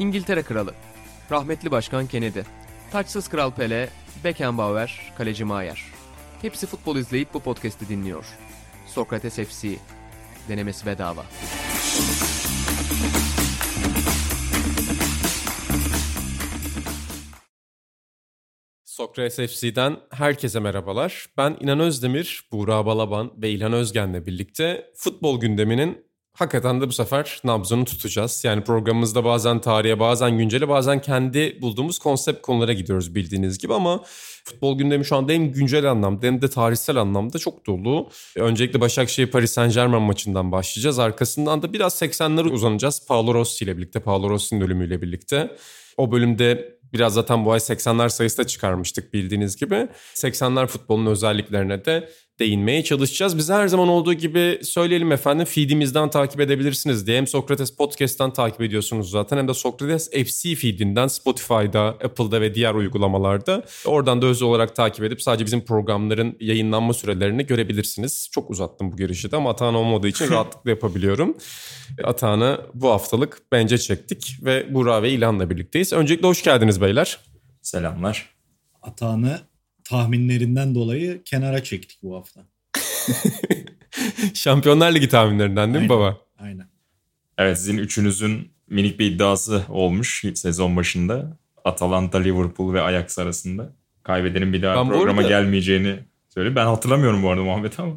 İngiltere Kralı, rahmetli Başkan Kennedy, taçsız Kral Pele, Beckenbauer, Kaleci Maier. Hepsi futbol izleyip bu podcast'i dinliyor. Sokrates FC, denemesi bedava. Sokrates FC'den herkese merhabalar. Ben İnan Özdemir, Buğra Balaban ve İlhan Özgen'le birlikte futbol gündeminin hakikaten de bu sefer nabzını tutacağız. Yani programımızda bazen tarihe, bazen güncele, bazen kendi bulduğumuz konsept konulara gidiyoruz bildiğiniz gibi ama futbol gündemi şu anda hem güncel anlamda hem de tarihsel anlamda çok dolu. Öncelikle Başakşehir Paris Saint Germain maçından başlayacağız. Arkasından da biraz 80'lere uzanacağız. Paolo Rossi ile birlikte, Paolo Rossi'nin ölümüyle birlikte. O bölümde biraz zaten bu ay 80'ler sayısı da çıkarmıştık bildiğiniz gibi. 80'ler futbolunun özelliklerine de değinmeye çalışacağız. Biz her zaman olduğu gibi söyleyelim efendim feedimizden takip edebilirsiniz diye. Hem Sokrates Podcast'tan takip ediyorsunuz zaten hem de Sokrates FC feedinden Spotify'da, Apple'da ve diğer uygulamalarda. Oradan da özel olarak takip edip sadece bizim programların yayınlanma sürelerini görebilirsiniz. Çok uzattım bu girişi de ama Atahan olmadığı için rahatlıkla yapabiliyorum. Atahan'ı bu haftalık bence çektik ve Burak ve İlhan'la birlikteyiz. Öncelikle hoş geldiniz beyler. Selamlar. Atağını tahminlerinden dolayı kenara çektik bu hafta. Şampiyonlar Ligi tahminlerinden değil mi Aynen. baba? Aynen. Evet sizin üçünüzün minik bir iddiası olmuş sezon başında. Atalanta, Liverpool ve Ajax arasında. Kaybedenin bir daha Ben programa arada- gelmeyeceğini söyle. Ben hatırlamıyorum bu arada Muhammed ama.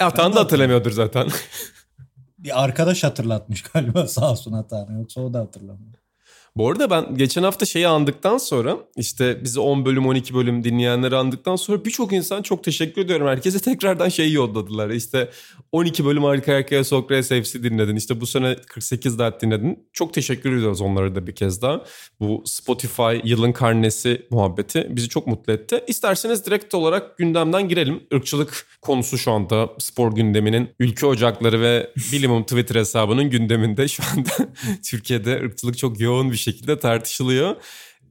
Atahan da hatırlamıyordur zaten. Bir arkadaş hatırlatmış galiba sağ olsun Atağını. Yoksa o da hatırlamıyor. Bu arada ben geçen hafta şeyi andıktan sonra işte bizi 10 bölüm 12 bölüm dinleyenleri andıktan sonra birçok insan çok teşekkür ediyorum. Herkese tekrardan şeyi yolladılar. İşte 12 bölüm arka arkaya Sokrates FC dinledin. İşte bu sene 48 dert dinledin. Çok teşekkür ediyoruz onlara da bir kez daha. Bu Spotify yılın karnesi muhabbeti bizi çok mutlu etti. İsterseniz direkt olarak gündemden girelim. Irkçılık konusu şu anda spor gündeminin ülke ocakları ve bilimum Twitter hesabının gündeminde şu anda Türkiye'de ırkçılık çok yoğun bir şekilde tartışılıyor.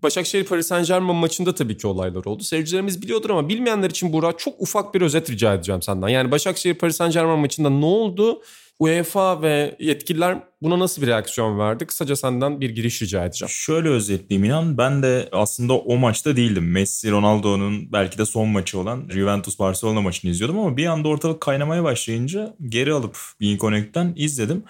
Başakşehir Paris Saint Germain maçında tabii ki olaylar oldu. Seyircilerimiz biliyordur ama bilmeyenler için Burak çok ufak bir özet rica edeceğim senden. Yani Başakşehir Paris Saint Germain maçında ne oldu? UEFA ve yetkililer buna nasıl bir reaksiyon verdi? Kısaca senden bir giriş rica edeceğim. Şöyle özetleyeyim inan. Ben de aslında o maçta değildim. Messi, Ronaldo'nun belki de son maçı olan Juventus Barcelona maçını izliyordum ama bir anda ortalık kaynamaya başlayınca geri alıp Bean Connect'ten izledim.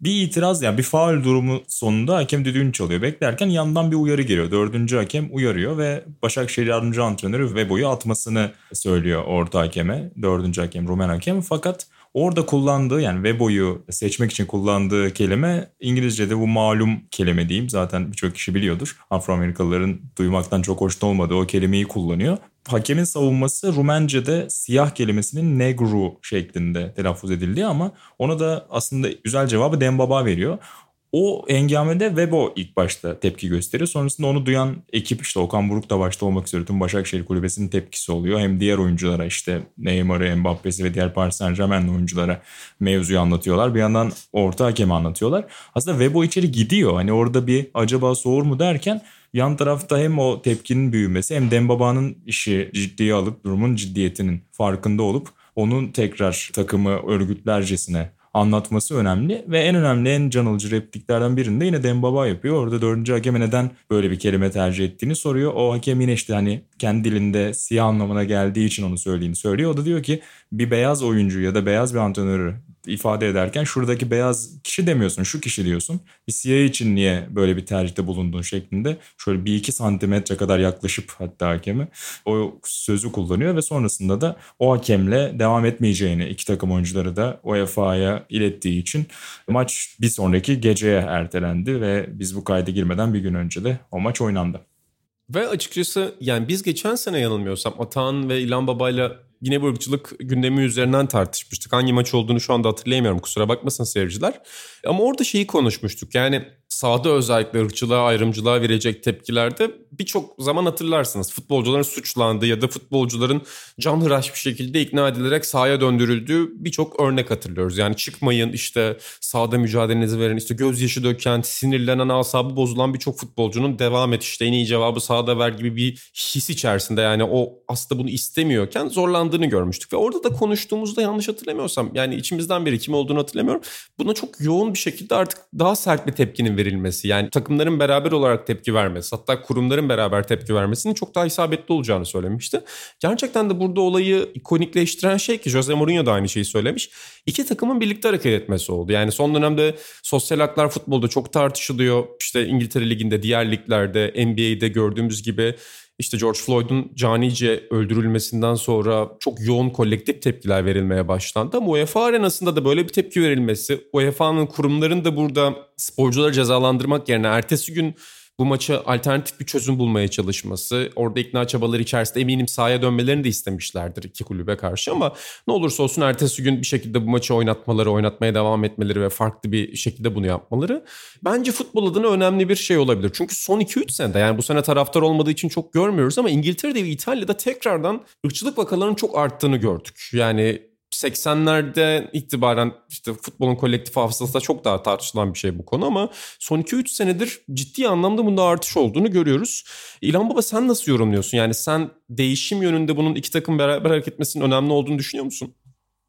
Bir itiraz yani bir faul durumu sonunda hakem düdüğünü çalıyor. Beklerken yandan bir uyarı geliyor. Dördüncü hakem uyarıyor ve Başakşehir yardımcı antrenörü Vebo'yu atmasını söylüyor orta hakeme. Dördüncü hakem Rumen hakem fakat orada kullandığı yani Vebo'yu seçmek için kullandığı kelime İngilizce'de bu malum kelime diyeyim. Zaten birçok kişi biliyordur. Afro-Amerikalıların duymaktan çok hoşnut olmadığı o kelimeyi kullanıyor. Hakemin savunması Rumence'de siyah kelimesinin negru şeklinde telaffuz edildiği ama ona da aslında güzel cevabı Dembaba veriyor. O engamede Webo ilk başta tepki gösteriyor. Sonrasında onu duyan ekip işte Okan Buruk da başta olmak üzere tüm Başakşehir Kulübesi'nin tepkisi oluyor. Hem diğer oyunculara işte Neymar'ı, Mbappe'si ve diğer Paris Saint Germain'li oyunculara mevzuyu anlatıyorlar. Bir yandan orta hakemi anlatıyorlar. Aslında Webo içeri gidiyor. Hani orada bir acaba soğur mu derken yan tarafta hem o tepkinin büyümesi hem Dembaba'nın işi ciddiye alıp durumun ciddiyetinin farkında olup onun tekrar takımı örgütlercesine anlatması önemli ve en önemli en can alıcı repliklerden birinde yine Dembaba yapıyor. Orada dördüncü hakeme neden böyle bir kelime tercih ettiğini soruyor. O hakem yine işte hani kendi dilinde siyah anlamına geldiği için onu söylediğini söylüyor. O da diyor ki bir beyaz oyuncu ya da beyaz bir antrenörü ifade ederken şuradaki beyaz kişi demiyorsun şu kişi diyorsun. Bir siyah için niye böyle bir tercihte bulundun şeklinde şöyle bir iki santimetre kadar yaklaşıp hatta hakeme o sözü kullanıyor ve sonrasında da o hakemle devam etmeyeceğini iki takım oyuncuları da UEFA'ya ilettiği için maç bir sonraki geceye ertelendi ve biz bu kayda girmeden bir gün önce de o maç oynandı. Ve açıkçası yani biz geçen sene yanılmıyorsam Atahan ve İlhan Baba'yla yine bu ırkçılık gündemi üzerinden tartışmıştık. Hangi maç olduğunu şu anda hatırlayamıyorum kusura bakmasın seyirciler. Ama orada şeyi konuşmuştuk yani sahada özellikle ırkçılığa, ayrımcılığa verecek tepkilerde birçok zaman hatırlarsınız. Futbolcuların suçlandığı ya da futbolcuların canhıraş bir şekilde ikna edilerek sahaya döndürüldüğü birçok örnek hatırlıyoruz. Yani çıkmayın işte sahada mücadelenizi verin işte gözyaşı döken, sinirlenen, asabı bozulan birçok futbolcunun devam et işte en iyi cevabı sahada ver gibi bir his içerisinde yani o aslında bunu istemiyorken zorlandığını görmüştük. Ve orada da konuştuğumuzda yanlış hatırlamıyorsam yani içimizden biri kim olduğunu hatırlamıyorum. Buna çok yoğun bir şekilde artık daha sert bir tepkinin verilmesi yani takımların beraber olarak tepki vermesi hatta kurumların beraber tepki vermesinin çok daha isabetli olacağını söylemişti. Gerçekten de burada olayı ikonikleştiren şey ki Jose Mourinho da aynı şeyi söylemiş. İki takımın birlikte hareket etmesi oldu. Yani son dönemde sosyal haklar futbolda çok tartışılıyor. İşte İngiltere Ligi'nde, diğer liglerde, NBA'de gördüğümüz gibi işte George Floyd'un canice öldürülmesinden sonra çok yoğun kolektif tepkiler verilmeye başlandı. Ama UEFA arenasında da böyle bir tepki verilmesi, UEFA'nın kurumların da burada sporcuları cezalandırmak yerine ertesi gün bu maça alternatif bir çözüm bulmaya çalışması, orada ikna çabaları içerisinde eminim sahaya dönmelerini de istemişlerdir iki kulübe karşı ama ne olursa olsun ertesi gün bir şekilde bu maçı oynatmaları, oynatmaya devam etmeleri ve farklı bir şekilde bunu yapmaları bence futbol adına önemli bir şey olabilir. Çünkü son 2-3 senede yani bu sene taraftar olmadığı için çok görmüyoruz ama İngiltere'de ve İtalya'da tekrardan ırkçılık vakalarının çok arttığını gördük. Yani 80'lerde itibaren işte futbolun kolektif hafızasında çok daha tartışılan bir şey bu konu ama son 2-3 senedir ciddi anlamda bunda artış olduğunu görüyoruz. İlhan Baba sen nasıl yorumluyorsun? Yani sen değişim yönünde bunun iki takım beraber hareket etmesinin önemli olduğunu düşünüyor musun?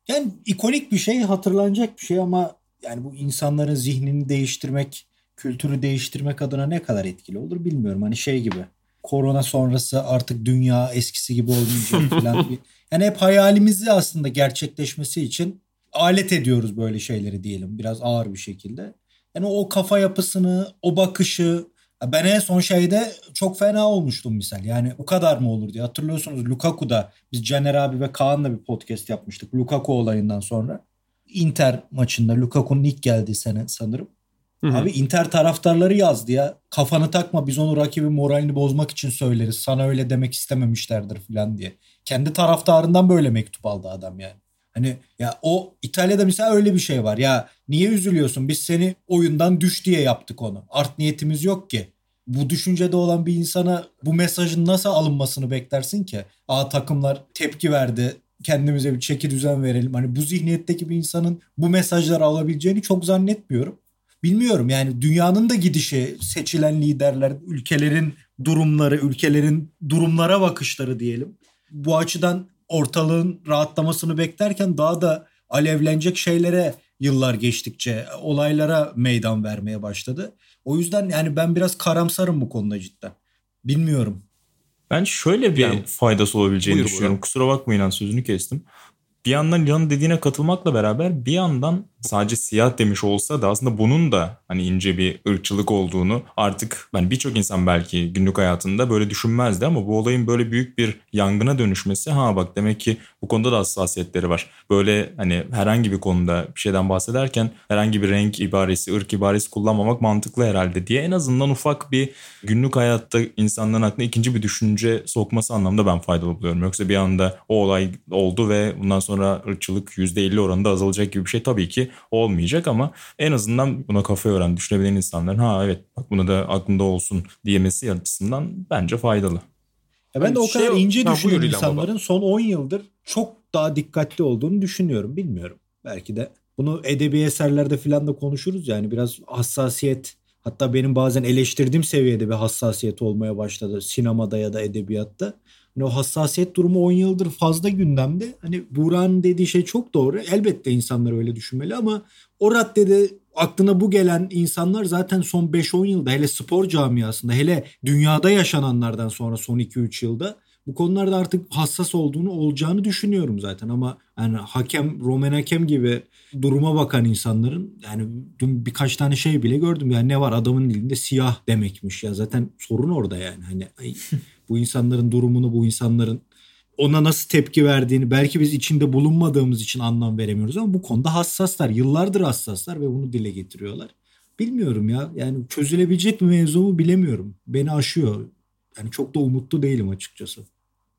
Yani ikonik bir şey, hatırlanacak bir şey ama yani bu insanların zihnini değiştirmek, kültürü değiştirmek adına ne kadar etkili olur bilmiyorum. Hani şey gibi korona sonrası artık dünya eskisi gibi olmayacak falan. yani hep hayalimizi aslında gerçekleşmesi için alet ediyoruz böyle şeyleri diyelim biraz ağır bir şekilde. Yani o kafa yapısını, o bakışı ben en son şeyde çok fena olmuştum misal. Yani o kadar mı olur diye hatırlıyorsunuz Lukaku'da biz Caner abi ve Kaan'la bir podcast yapmıştık Lukaku olayından sonra. Inter maçında Lukaku'nun ilk geldiği sene sanırım. Hı hı. Abi Inter taraftarları yazdı ya. Kafanı takma biz onu rakibi moralini bozmak için söyleriz. Sana öyle demek istememişlerdir falan diye. Kendi taraftarından böyle mektup aldı adam yani. Hani ya o İtalya'da mesela öyle bir şey var. Ya niye üzülüyorsun? Biz seni oyundan düş diye yaptık onu. Art niyetimiz yok ki. Bu düşüncede olan bir insana bu mesajın nasıl alınmasını beklersin ki? Aa takımlar tepki verdi. Kendimize bir çeki düzen verelim. Hani bu zihniyetteki bir insanın bu mesajları alabileceğini çok zannetmiyorum bilmiyorum yani dünyanın da gidişi, seçilen liderler, ülkelerin durumları, ülkelerin durumlara bakışları diyelim. Bu açıdan ortalığın rahatlamasını beklerken daha da alevlenecek şeylere yıllar geçtikçe olaylara meydan vermeye başladı. O yüzden yani ben biraz karamsarım bu konuda cidden. Bilmiyorum. Ben şöyle bir yani, faydası olabileceğini buyur, düşünüyorum. Buyur. Kusura bakmayın sözünü kestim bir yandan Can'ın dediğine katılmakla beraber bir yandan sadece siyah demiş olsa da aslında bunun da hani ince bir ırkçılık olduğunu artık yani birçok insan belki günlük hayatında böyle düşünmezdi ama bu olayın böyle büyük bir yangına dönüşmesi ha bak demek ki bu konuda da hassasiyetleri var. Böyle hani herhangi bir konuda bir şeyden bahsederken herhangi bir renk ibaresi, ırk ibaresi kullanmamak mantıklı herhalde diye en azından ufak bir günlük hayatta insanların aklına ikinci bir düşünce sokması anlamda ben faydalı buluyorum. Yoksa bir anda o olay oldu ve bundan sonra ırkçılık %50 oranında azalacak gibi bir şey tabii ki olmayacak ama en azından buna kafa yoran, düşünebilen insanların ha evet bak bunu da aklında olsun diyemesi açısından bence faydalı. Ya ben de o kadar şey, ince düşünen insanların baba. son 10 yıldır çok daha dikkatli olduğunu düşünüyorum. Bilmiyorum. Belki de bunu edebi eserlerde falan da konuşuruz yani biraz hassasiyet hatta benim bazen eleştirdiğim seviyede bir hassasiyet olmaya başladı sinemada ya da edebiyatta. Hani o hassasiyet durumu 10 yıldır fazla gündemde. Hani Buğra'nın dediği şey çok doğru. Elbette insanlar öyle düşünmeli ama o raddede aklına bu gelen insanlar zaten son 5-10 yılda hele spor camiasında hele dünyada yaşananlardan sonra son 2-3 yılda bu konularda artık hassas olduğunu olacağını düşünüyorum zaten. Ama yani hakem Roman hakem gibi duruma bakan insanların yani dün birkaç tane şey bile gördüm. Yani ne var? Adamın dilinde siyah demekmiş. Ya zaten sorun orada yani. Hani bu insanların durumunu bu insanların ona nasıl tepki verdiğini belki biz içinde bulunmadığımız için anlam veremiyoruz ama bu konuda hassaslar. Yıllardır hassaslar ve bunu dile getiriyorlar. Bilmiyorum ya. Yani çözülebilecek bir mevzu mu bilemiyorum. Beni aşıyor. Yani çok da umutlu değilim açıkçası.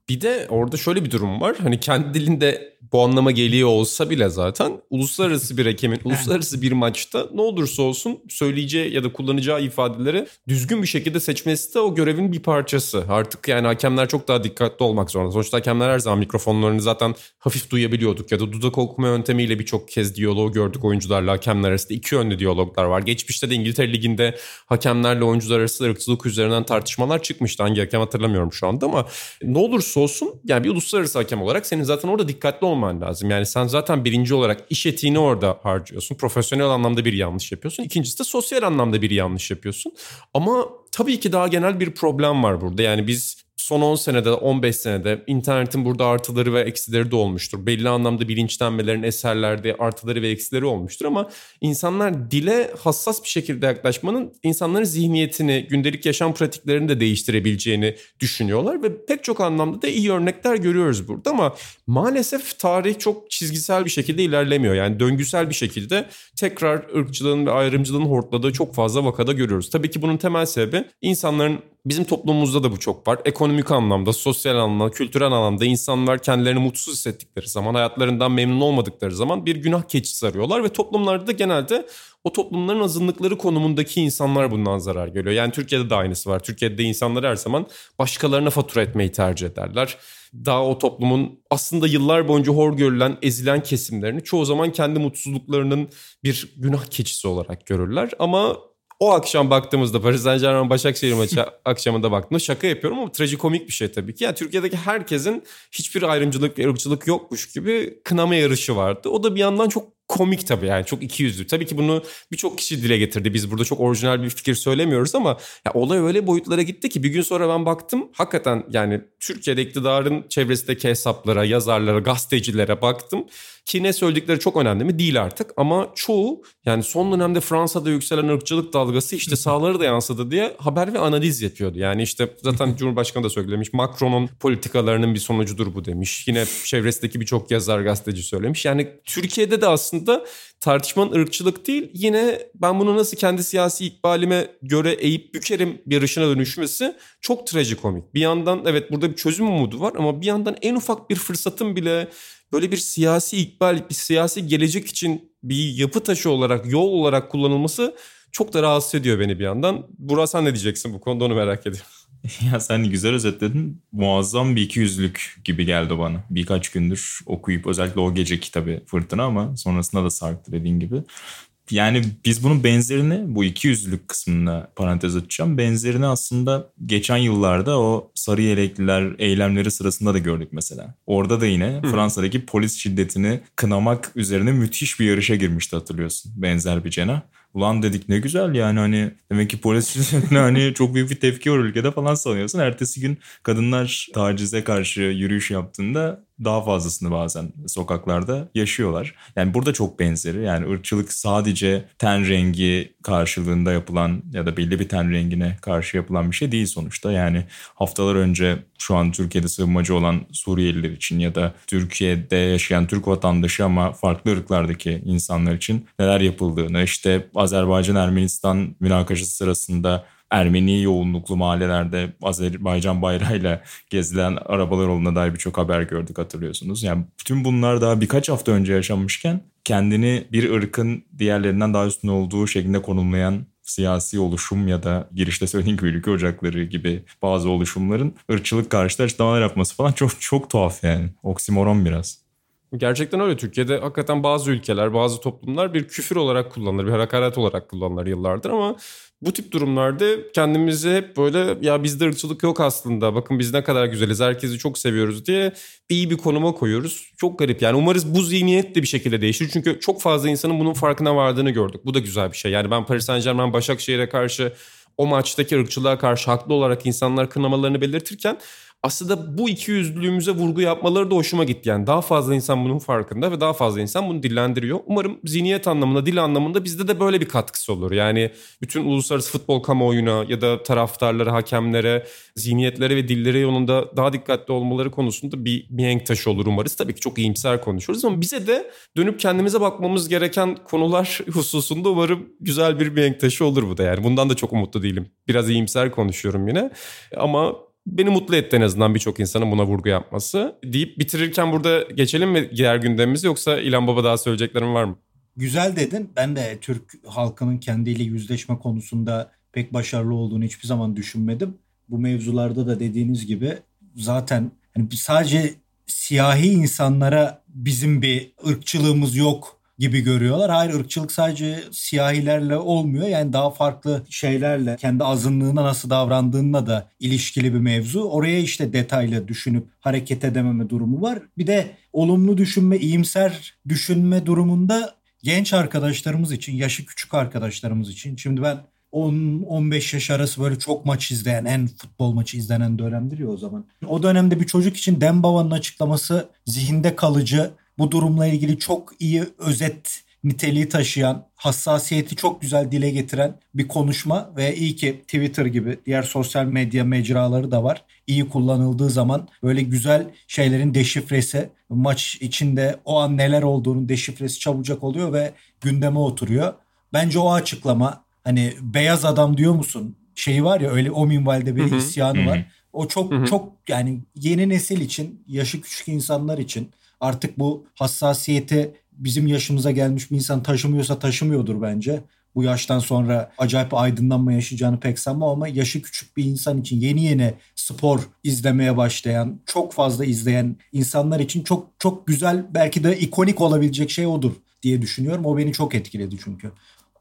Bir de orada şöyle bir durum var. Hani kendi dilinde bu anlama geliyor olsa bile zaten uluslararası bir hakemin uluslararası bir maçta ne olursa olsun söyleyeceği ya da kullanacağı ifadeleri düzgün bir şekilde seçmesi de o görevin bir parçası. Artık yani hakemler çok daha dikkatli olmak zorunda. Sonuçta hakemler her zaman mikrofonlarını zaten hafif duyabiliyorduk ya da dudak okuma yöntemiyle birçok kez diyalog gördük oyuncularla hakemler arasında. iki yönlü diyaloglar var. Geçmişte de İngiltere Ligi'nde hakemlerle oyuncular arasında ırkçılık üzerinden tartışmalar çıkmıştı. Hangi hakem hatırlamıyorum şu anda ama ne olursa olsun yani bir uluslararası hakem olarak senin zaten orada dikkatli olman lazım. Yani sen zaten birinci olarak iş etiğini orada harcıyorsun. Profesyonel anlamda bir yanlış yapıyorsun. İkincisi de sosyal anlamda bir yanlış yapıyorsun. Ama tabii ki daha genel bir problem var burada. Yani biz son 10 senede 15 senede internetin burada artıları ve eksileri de olmuştur. Belli anlamda bilinçlenmelerin eserlerde artıları ve eksileri olmuştur ama insanlar dile hassas bir şekilde yaklaşmanın insanların zihniyetini, gündelik yaşam pratiklerini de değiştirebileceğini düşünüyorlar ve pek çok anlamda da iyi örnekler görüyoruz burada ama maalesef tarih çok çizgisel bir şekilde ilerlemiyor. Yani döngüsel bir şekilde tekrar ırkçılığın ve ayrımcılığın hortladığı çok fazla vakada görüyoruz. Tabii ki bunun temel sebebi insanların Bizim toplumumuzda da bu çok var. Ekonomik anlamda, sosyal anlamda, kültürel anlamda insanlar kendilerini mutsuz hissettikleri zaman, hayatlarından memnun olmadıkları zaman bir günah keçisi arıyorlar ve toplumlarda da genelde o toplumların azınlıkları konumundaki insanlar bundan zarar görüyor. Yani Türkiye'de de aynısı var. Türkiye'de insanlar her zaman başkalarına fatura etmeyi tercih ederler. Daha o toplumun aslında yıllar boyunca hor görülen, ezilen kesimlerini çoğu zaman kendi mutsuzluklarının bir günah keçisi olarak görürler. Ama o akşam baktığımızda Paris Saint Germain Başakşehir maçı akşamında baktığımda şaka yapıyorum ama trajikomik bir şey tabii ki. Yani Türkiye'deki herkesin hiçbir ayrımcılık ve ırkçılık yokmuş gibi kınama yarışı vardı. O da bir yandan çok komik tabii yani çok iki yüzlü. Tabii ki bunu birçok kişi dile getirdi. Biz burada çok orijinal bir fikir söylemiyoruz ama ya olay öyle boyutlara gitti ki bir gün sonra ben baktım. Hakikaten yani Türkiye'de iktidarın çevresindeki hesaplara, yazarlara, gazetecilere baktım. Ki ne söyledikleri çok önemli mi? Değil artık. Ama çoğu yani son dönemde Fransa'da yükselen ırkçılık dalgası işte sağları da yansıdı diye haber ve analiz yapıyordu. Yani işte zaten Cumhurbaşkanı da söylemiş. Macron'un politikalarının bir sonucudur bu demiş. Yine çevresindeki birçok yazar gazeteci söylemiş. Yani Türkiye'de de aslında tartışmanın ırkçılık değil yine ben bunu nasıl kendi siyasi ikbalime göre eğip bükerim yarışına dönüşmesi çok trajikomik. Bir yandan evet burada bir çözüm umudu var ama bir yandan en ufak bir fırsatın bile böyle bir siyasi ikbal, bir siyasi gelecek için bir yapı taşı olarak, yol olarak kullanılması çok da rahatsız ediyor beni bir yandan. Burak sen ne diyeceksin bu konuda onu merak ediyorum. Ya sen güzel özetledin. Muazzam bir ikiyüzlülük gibi geldi bana. Birkaç gündür okuyup özellikle o gece kitabı Fırtına ama sonrasında da sarktı dediğin gibi. Yani biz bunun benzerini bu iki yüzlülük kısmına parantez açacağım. Benzerini aslında geçen yıllarda o sarı yelekliler eylemleri sırasında da gördük mesela. Orada da yine Hı. Fransa'daki polis şiddetini kınamak üzerine müthiş bir yarışa girmişti hatırlıyorsun. Benzer bir cena. Ulan dedik ne güzel yani hani demek ki polis hani çok büyük bir tepki var ülkede falan sanıyorsun. Ertesi gün kadınlar tacize karşı yürüyüş yaptığında daha fazlasını bazen sokaklarda yaşıyorlar. Yani burada çok benzeri. Yani ırkçılık sadece ten rengi karşılığında yapılan ya da belli bir ten rengine karşı yapılan bir şey değil sonuçta. Yani haftalar önce şu an Türkiye'de sığınmacı olan Suriyeliler için ya da Türkiye'de yaşayan Türk vatandaşı ama farklı ırklardaki insanlar için neler yapıldığını işte Azerbaycan-Ermenistan münakaşası sırasında Ermeni yoğunluklu mahallelerde Azerbaycan bayrağıyla gezilen arabalar olduğuna dair birçok haber gördük hatırlıyorsunuz. Yani bütün bunlar daha birkaç hafta önce yaşanmışken kendini bir ırkın diğerlerinden daha üstün olduğu şeklinde konumlayan siyasi oluşum ya da girişte söylediğim gibi ülke ocakları gibi bazı oluşumların ırkçılık karşıtı açıklamalar yapması falan çok çok tuhaf yani. Oksimoron biraz. Gerçekten öyle. Türkiye'de hakikaten bazı ülkeler, bazı toplumlar bir küfür olarak kullanılır, bir hakaret olarak kullanılır yıllardır ama bu tip durumlarda kendimizi hep böyle ya bizde ırkçılık yok aslında. Bakın biz ne kadar güzeliz, herkesi çok seviyoruz diye iyi bir konuma koyuyoruz. Çok garip yani. Umarız bu zihniyet de bir şekilde değişir. Çünkü çok fazla insanın bunun farkına vardığını gördük. Bu da güzel bir şey. Yani ben Paris Saint Germain Başakşehir'e karşı o maçtaki ırkçılığa karşı haklı olarak insanlar kınamalarını belirtirken aslında bu iki yüzlülüğümüze vurgu yapmaları da hoşuma gitti. Yani daha fazla insan bunun farkında ve daha fazla insan bunu dillendiriyor. Umarım zihniyet anlamında, dil anlamında bizde de böyle bir katkısı olur. Yani bütün uluslararası futbol kamuoyuna ya da taraftarlara, hakemlere, zihniyetlere ve dillere yolunda daha dikkatli olmaları konusunda bir mihenk taşı olur umarız. Tabii ki çok iyimser konuşuyoruz ama bize de dönüp kendimize bakmamız gereken konular hususunda umarım güzel bir mihenk taşı olur bu da. Yani bundan da çok umutlu değilim. Biraz iyimser konuşuyorum yine ama beni mutlu etti en azından birçok insanın buna vurgu yapması. Deyip bitirirken burada geçelim mi diğer gündemimizi yoksa İlhan Baba daha söyleyeceklerim var mı? Güzel dedin. Ben de Türk halkının kendiyle yüzleşme konusunda pek başarılı olduğunu hiçbir zaman düşünmedim. Bu mevzularda da dediğiniz gibi zaten hani sadece siyahi insanlara bizim bir ırkçılığımız yok gibi görüyorlar. Hayır ırkçılık sadece siyahilerle olmuyor. Yani daha farklı şeylerle kendi azınlığına nasıl davrandığına da ilişkili bir mevzu. Oraya işte detaylı düşünüp hareket edememe durumu var. Bir de olumlu düşünme, iyimser düşünme durumunda genç arkadaşlarımız için, yaşı küçük arkadaşlarımız için. Şimdi ben 10-15 yaş arası böyle çok maç izleyen, en futbol maçı izlenen dönemdir ya o zaman. O dönemde bir çocuk için Dembaba'nın açıklaması zihinde kalıcı, bu durumla ilgili çok iyi özet niteliği taşıyan, hassasiyeti çok güzel dile getiren bir konuşma ve iyi ki Twitter gibi diğer sosyal medya mecraları da var. İyi kullanıldığı zaman böyle güzel şeylerin deşifresi, maç içinde o an neler olduğunu deşifresi çabucak oluyor ve gündeme oturuyor. Bence o açıklama hani beyaz adam diyor musun? Şeyi var ya öyle o minvalde bir isyanı var. O çok çok yani yeni nesil için, yaşı küçük insanlar için artık bu hassasiyeti bizim yaşımıza gelmiş bir insan taşımıyorsa taşımıyordur bence. Bu yaştan sonra acayip aydınlanma yaşayacağını pek sanmam ama yaşı küçük bir insan için yeni yeni spor izlemeye başlayan, çok fazla izleyen insanlar için çok çok güzel belki de ikonik olabilecek şey odur diye düşünüyorum. O beni çok etkiledi çünkü.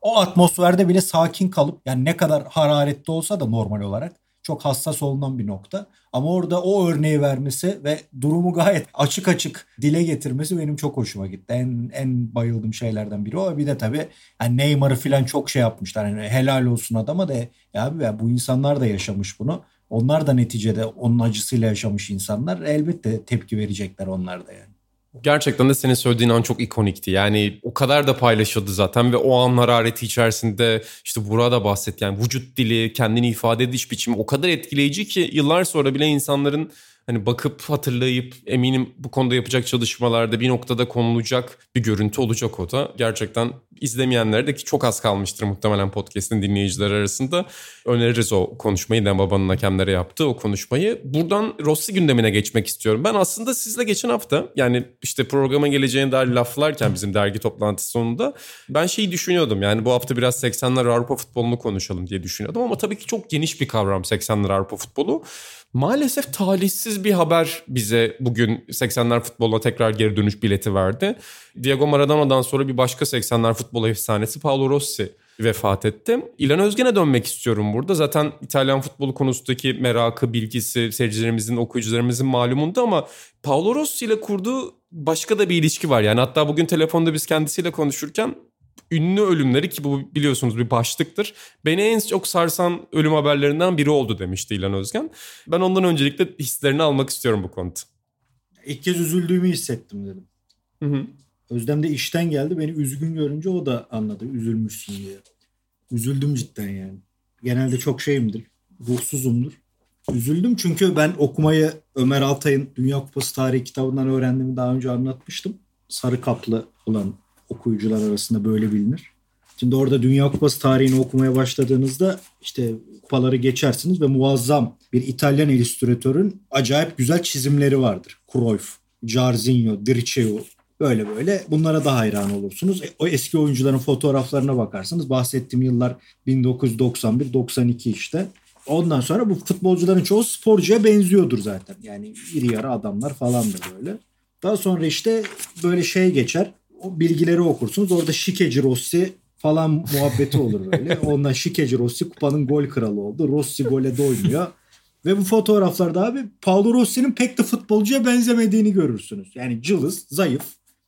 O atmosferde bile sakin kalıp yani ne kadar hararetli olsa da normal olarak çok hassas olunan bir nokta. Ama orada o örneği vermesi ve durumu gayet açık açık dile getirmesi benim çok hoşuma gitti. En en bayıldığım şeylerden biri o. Bir de tabii yani Neymar'ı falan çok şey yapmışlar. Yani helal olsun adama da ya abi ya bu insanlar da yaşamış bunu. Onlar da neticede onun acısıyla yaşamış insanlar. Elbette tepki verecekler onlar da yani. Gerçekten de senin söylediğin an çok ikonikti. Yani o kadar da paylaşıldı zaten ve o an harareti içerisinde işte burada bahsetti. Yani vücut dili, kendini ifade ediş biçimi o kadar etkileyici ki yıllar sonra bile insanların hani bakıp hatırlayıp eminim bu konuda yapacak çalışmalarda bir noktada konulacak bir görüntü olacak o da. Gerçekten izlemeyenlere de ki çok az kalmıştır muhtemelen podcast'in dinleyiciler arasında. Öneririz o konuşmayı. Den Baba'nın hakemlere yaptığı o konuşmayı. Buradan Rossi gündemine geçmek istiyorum. Ben aslında sizle geçen hafta yani işte programa geleceğine dair laflarken bizim dergi toplantısı sonunda ben şeyi düşünüyordum. Yani bu hafta biraz 80'ler Avrupa futbolunu konuşalım diye düşünüyordum. Ama tabii ki çok geniş bir kavram 80'ler Avrupa futbolu. Maalesef talihsiz bir haber bize bugün 80'ler futboluna tekrar geri dönüş bileti verdi. Diego Maradona'dan sonra bir başka 80'ler futbol efsanesi Paolo Rossi vefat etti. İlan Özgen'e dönmek istiyorum burada. Zaten İtalyan futbolu konusundaki merakı, bilgisi seyircilerimizin, okuyucularımızın malumunda ama Paolo Rossi ile kurduğu başka da bir ilişki var. Yani hatta bugün telefonda biz kendisiyle konuşurken ünlü ölümleri ki bu biliyorsunuz bir başlıktır. Beni en çok sarsan ölüm haberlerinden biri oldu demişti İlhan Özgen. Ben ondan öncelikle hislerini almak istiyorum bu konuda. İlk kez üzüldüğümü hissettim dedim. Hı hı. Özlem de işten geldi. Beni üzgün görünce o da anladı. Üzülmüşsün diye. Üzüldüm cidden yani. Genelde çok şeyimdir. Ruhsuzumdur. Üzüldüm çünkü ben okumayı Ömer Altay'ın Dünya Kupası Tarihi kitabından öğrendiğimi daha önce anlatmıştım. Sarı kaplı olan okuyucular arasında böyle bilinir. Şimdi orada Dünya Kupası tarihini okumaya başladığınızda işte kupaları geçersiniz ve muazzam bir İtalyan illüstratörün acayip güzel çizimleri vardır. Cruyff, Jarzinho, Dirceu böyle böyle bunlara da hayran olursunuz. E, o eski oyuncuların fotoğraflarına bakarsınız. Bahsettiğim yıllar 1991-92 işte. Ondan sonra bu futbolcuların çoğu sporcuya benziyordur zaten. Yani iri yarı adamlar falandır böyle. Daha sonra işte böyle şey geçer o bilgileri okursunuz. Orada Şikeci Rossi falan muhabbeti olur böyle. Ondan Şikeci Rossi kupanın gol kralı oldu. Rossi gole doymuyor. Ve bu fotoğraflarda abi Paolo Rossi'nin pek de futbolcuya benzemediğini görürsünüz. Yani cılız, zayıf,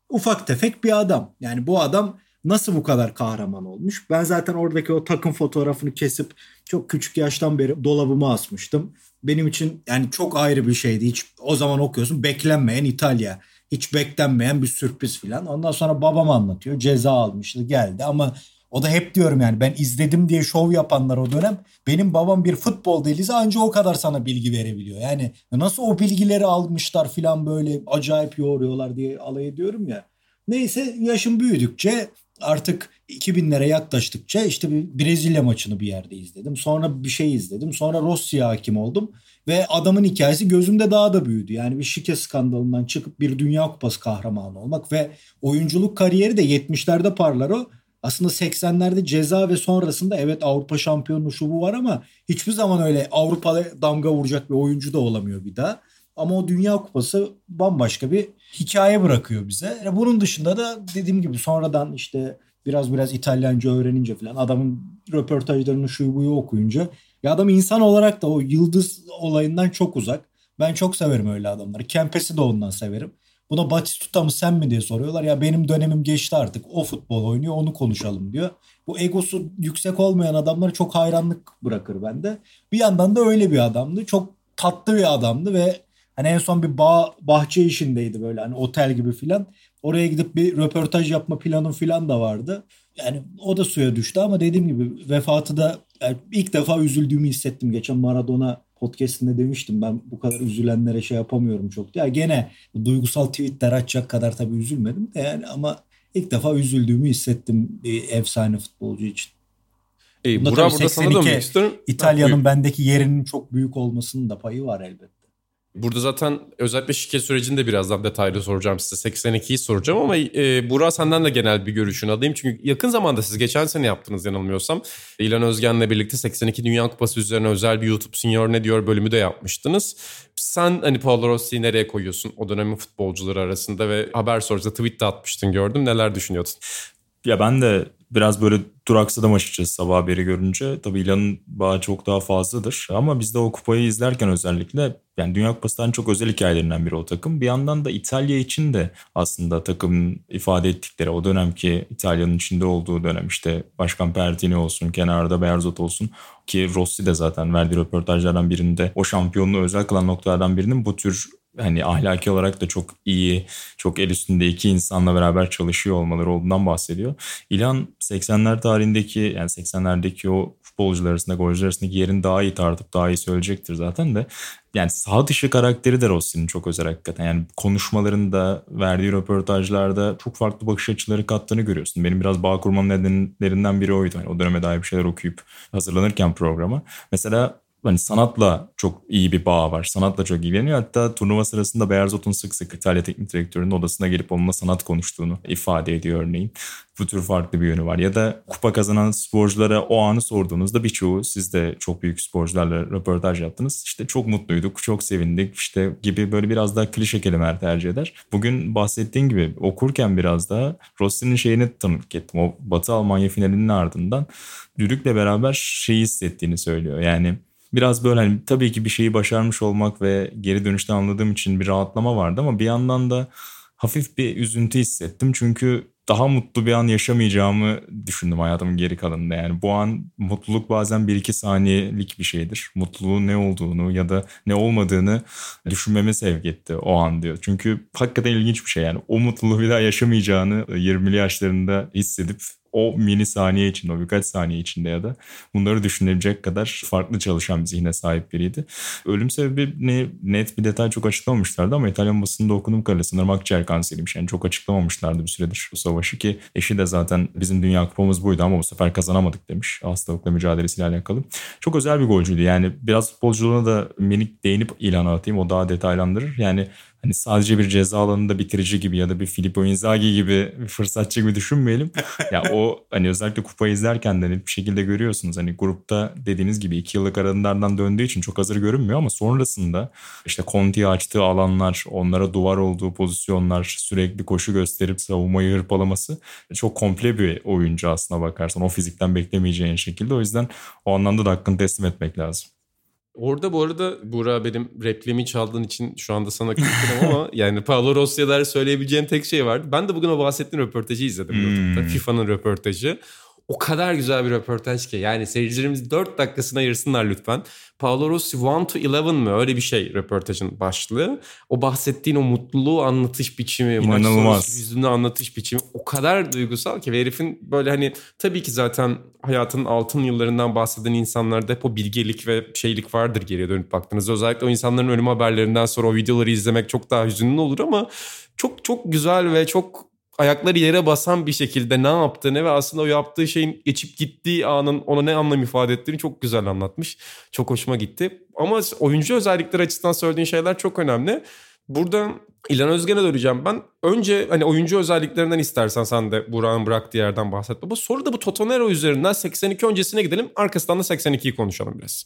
ufak tefek bir adam. Yani bu adam nasıl bu kadar kahraman olmuş? Ben zaten oradaki o takım fotoğrafını kesip çok küçük yaştan beri dolabıma asmıştım. Benim için yani çok ayrı bir şeydi. Hiç o zaman okuyorsun beklenmeyen İtalya hiç beklenmeyen bir sürpriz filan. Ondan sonra babam anlatıyor. Ceza almıştı geldi ama o da hep diyorum yani ben izledim diye şov yapanlar o dönem. Benim babam bir futbol delisi ancak o kadar sana bilgi verebiliyor. Yani nasıl o bilgileri almışlar filan böyle acayip yoğuruyorlar diye alay ediyorum ya. Neyse yaşım büyüdükçe artık 2000'lere yaklaştıkça işte bir Brezilya maçını bir yerde izledim. Sonra bir şey izledim. Sonra Rossi'ye hakim oldum. Ve adamın hikayesi gözümde daha da büyüdü. Yani bir şike skandalından çıkıp bir Dünya Kupası kahramanı olmak ve oyunculuk kariyeri de 70'lerde parlar o. Aslında 80'lerde ceza ve sonrasında evet Avrupa şampiyonu şu bu var ama hiçbir zaman öyle Avrupa'da damga vuracak bir oyuncu da olamıyor bir daha. Ama o Dünya Kupası bambaşka bir hikaye bırakıyor bize. Bunun dışında da dediğim gibi sonradan işte biraz biraz İtalyanca öğrenince falan adamın röportajlarını şu buyu okuyunca ya adam insan olarak da o yıldız olayından çok uzak. Ben çok severim öyle adamları. Kempes'i de ondan severim. Buna Batistuta mı sen mi diye soruyorlar. Ya benim dönemim geçti artık. O futbol oynuyor onu konuşalım diyor. Bu egosu yüksek olmayan adamlara çok hayranlık bırakır bende. Bir yandan da öyle bir adamdı. Çok tatlı bir adamdı ve hani en son bir bağ, bahçe işindeydi böyle hani otel gibi filan. Oraya gidip bir röportaj yapma planım filan da vardı. Yani o da suya düştü ama dediğim gibi vefatı da yani ilk defa üzüldüğümü hissettim. Geçen Maradona podcastinde demiştim ben bu kadar üzülenlere şey yapamıyorum çok. Ya gene duygusal tweetler açacak kadar tabii üzülmedim de yani ama ilk defa üzüldüğümü hissettim bir efsane futbolcu için. E, Burak burada sana dönmek istiyorum. İtalya'nın bendeki yerinin çok büyük olmasının da payı var elbette. Burada zaten özellikle şike sürecini de birazdan detaylı soracağım size. 82'yi soracağım ama e, Burak senden de genel bir görüşünü alayım. Çünkü yakın zamanda siz geçen sene yaptınız yanılmıyorsam. İlan Özgen'le birlikte 82 Dünya Kupası üzerine özel bir YouTube Senior Ne Diyor bölümü de yapmıştınız. Sen hani Paolo Rossi'yi nereye koyuyorsun o dönemin futbolcuları arasında ve haber sonrasında tweet de atmıştın gördüm. Neler düşünüyordun? Ya ben de biraz böyle duraksadım açıkçası sabah haberi görünce. Tabii İlan'ın bağı çok daha fazladır. Ama biz de o kupayı izlerken özellikle yani Dünya Kupası'ndan çok özel hikayelerinden biri o takım. Bir yandan da İtalya için de aslında takımın ifade ettikleri o dönemki İtalya'nın içinde olduğu dönem işte Başkan Pertini olsun, kenarda Berzot olsun ki Rossi de zaten verdiği röportajlardan birinde o şampiyonluğu özel kılan noktalardan birinin bu tür hani ahlaki olarak da çok iyi, çok el üstünde iki insanla beraber çalışıyor olmaları olduğundan bahsediyor. İlhan 80'ler tarihindeki yani 80'lerdeki o futbolcular arasında, golcüler arasındaki yerini daha iyi tartıp daha iyi söyleyecektir zaten de. Yani sağ dışı karakteri de Rossi'nin çok özel hakikaten. Yani konuşmalarında, verdiği röportajlarda çok farklı bakış açıları kattığını görüyorsun. Benim biraz bağ kurmam nedenlerinden biri oydu. Yani o döneme dair bir şeyler okuyup hazırlanırken programa. Mesela hani sanatla çok iyi bir bağ var. Sanatla çok ilgileniyor. Hatta turnuva sırasında Beyerzot'un sık sık İtalya Teknik Direktörü'nün odasına gelip onunla sanat konuştuğunu ifade ediyor örneğin. Bu tür farklı bir yönü var. Ya da kupa kazanan sporculara o anı sorduğunuzda birçoğu siz de çok büyük sporcularla röportaj yaptınız. İşte çok mutluyduk, çok sevindik işte gibi böyle biraz daha klişe kelimeler tercih eder. Bugün bahsettiğin gibi okurken biraz daha Rossi'nin şeyini tanık ettim. O Batı Almanya finalinin ardından Dürük'le beraber şeyi hissettiğini söylüyor. Yani biraz böyle hani tabii ki bir şeyi başarmış olmak ve geri dönüşte anladığım için bir rahatlama vardı ama bir yandan da hafif bir üzüntü hissettim. Çünkü daha mutlu bir an yaşamayacağımı düşündüm hayatımın geri kalanında. Yani bu an mutluluk bazen bir iki saniyelik bir şeydir. Mutluluğun ne olduğunu ya da ne olmadığını düşünmeme sevk etti o an diyor. Çünkü hakikaten ilginç bir şey yani. O mutluluğu bir daha yaşamayacağını 20'li yaşlarında hissedip o mini saniye içinde, o birkaç saniye içinde ya da bunları düşünebilecek kadar farklı çalışan bir zihne sahip biriydi. Ölüm sebebini net bir detay çok açıklamamışlardı ama İtalyan basında okuduğum kadarıyla sanırım akciğer kanseriymiş. Yani çok açıklamamışlardı bir süredir bu savaşı ki eşi de zaten bizim dünya kupamız buydu ama bu sefer kazanamadık demiş hastalıkla mücadelesiyle alakalı. Çok özel bir golcüydü yani biraz futbolculuğuna da minik değinip ilan atayım o daha detaylandırır. Yani hani sadece bir ceza alanında bitirici gibi ya da bir Filippo Inzaghi gibi bir fırsatçı gibi düşünmeyelim. ya o hani özellikle kupayı izlerken de bir şekilde görüyorsunuz. Hani grupta dediğiniz gibi iki yıllık aralarından döndüğü için çok hazır görünmüyor ama sonrasında işte Conte'yi açtığı alanlar, onlara duvar olduğu pozisyonlar, sürekli koşu gösterip savunmayı hırpalaması çok komple bir oyuncu aslına bakarsan. O fizikten beklemeyeceğin şekilde. O yüzden o anlamda da hakkını teslim etmek lazım. Orada bu arada Buğra benim replimi çaldığın için şu anda sana kızgınım ama yani Paolo Rossi'ye dair söyleyebileceğin tek şey vardı. Ben de bugün o bahsettiğin röportajı izledim hmm. YouTube'da. FIFA'nın röportajı o kadar güzel bir röportaj ki. Yani seyircilerimiz 4 dakikasına ayırsınlar lütfen. Paolo Rossi 1 to 11 mi? Öyle bir şey röportajın başlığı. O bahsettiğin o mutluluğu anlatış biçimi, İnanılmaz. yüzünü anlatış biçimi o kadar duygusal ki. Ve herifin böyle hani tabii ki zaten hayatının altın yıllarından bahseden insanlarda hep o bilgelik ve şeylik vardır geriye dönüp baktığınızda. Özellikle o insanların ölüm haberlerinden sonra o videoları izlemek çok daha hüzünlü olur ama çok çok güzel ve çok ayakları yere basan bir şekilde ne yaptığını ve aslında o yaptığı şeyin geçip gittiği anın ona ne anlam ifade ettiğini çok güzel anlatmış. Çok hoşuma gitti. Ama oyuncu özellikleri açısından söylediğin şeyler çok önemli. Burada İlhan Özgen'e döneceğim ben. Önce hani oyuncu özelliklerinden istersen sen de Burak'ın bıraktığı yerden bahset baba. Sonra da bu Totonero üzerinden 82 öncesine gidelim. Arkasından da 82'yi konuşalım biraz.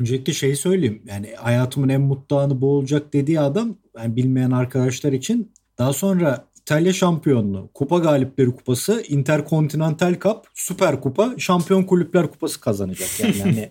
Öncelikle şeyi söyleyeyim. Yani hayatımın en mutlu anı bu olacak dediği adam yani bilmeyen arkadaşlar için daha sonra İtalya şampiyonluğu, kupa galipleri kupası, Intercontinental Cup, Süper Kupa, Şampiyon Kulüpler Kupası kazanacak yani. yani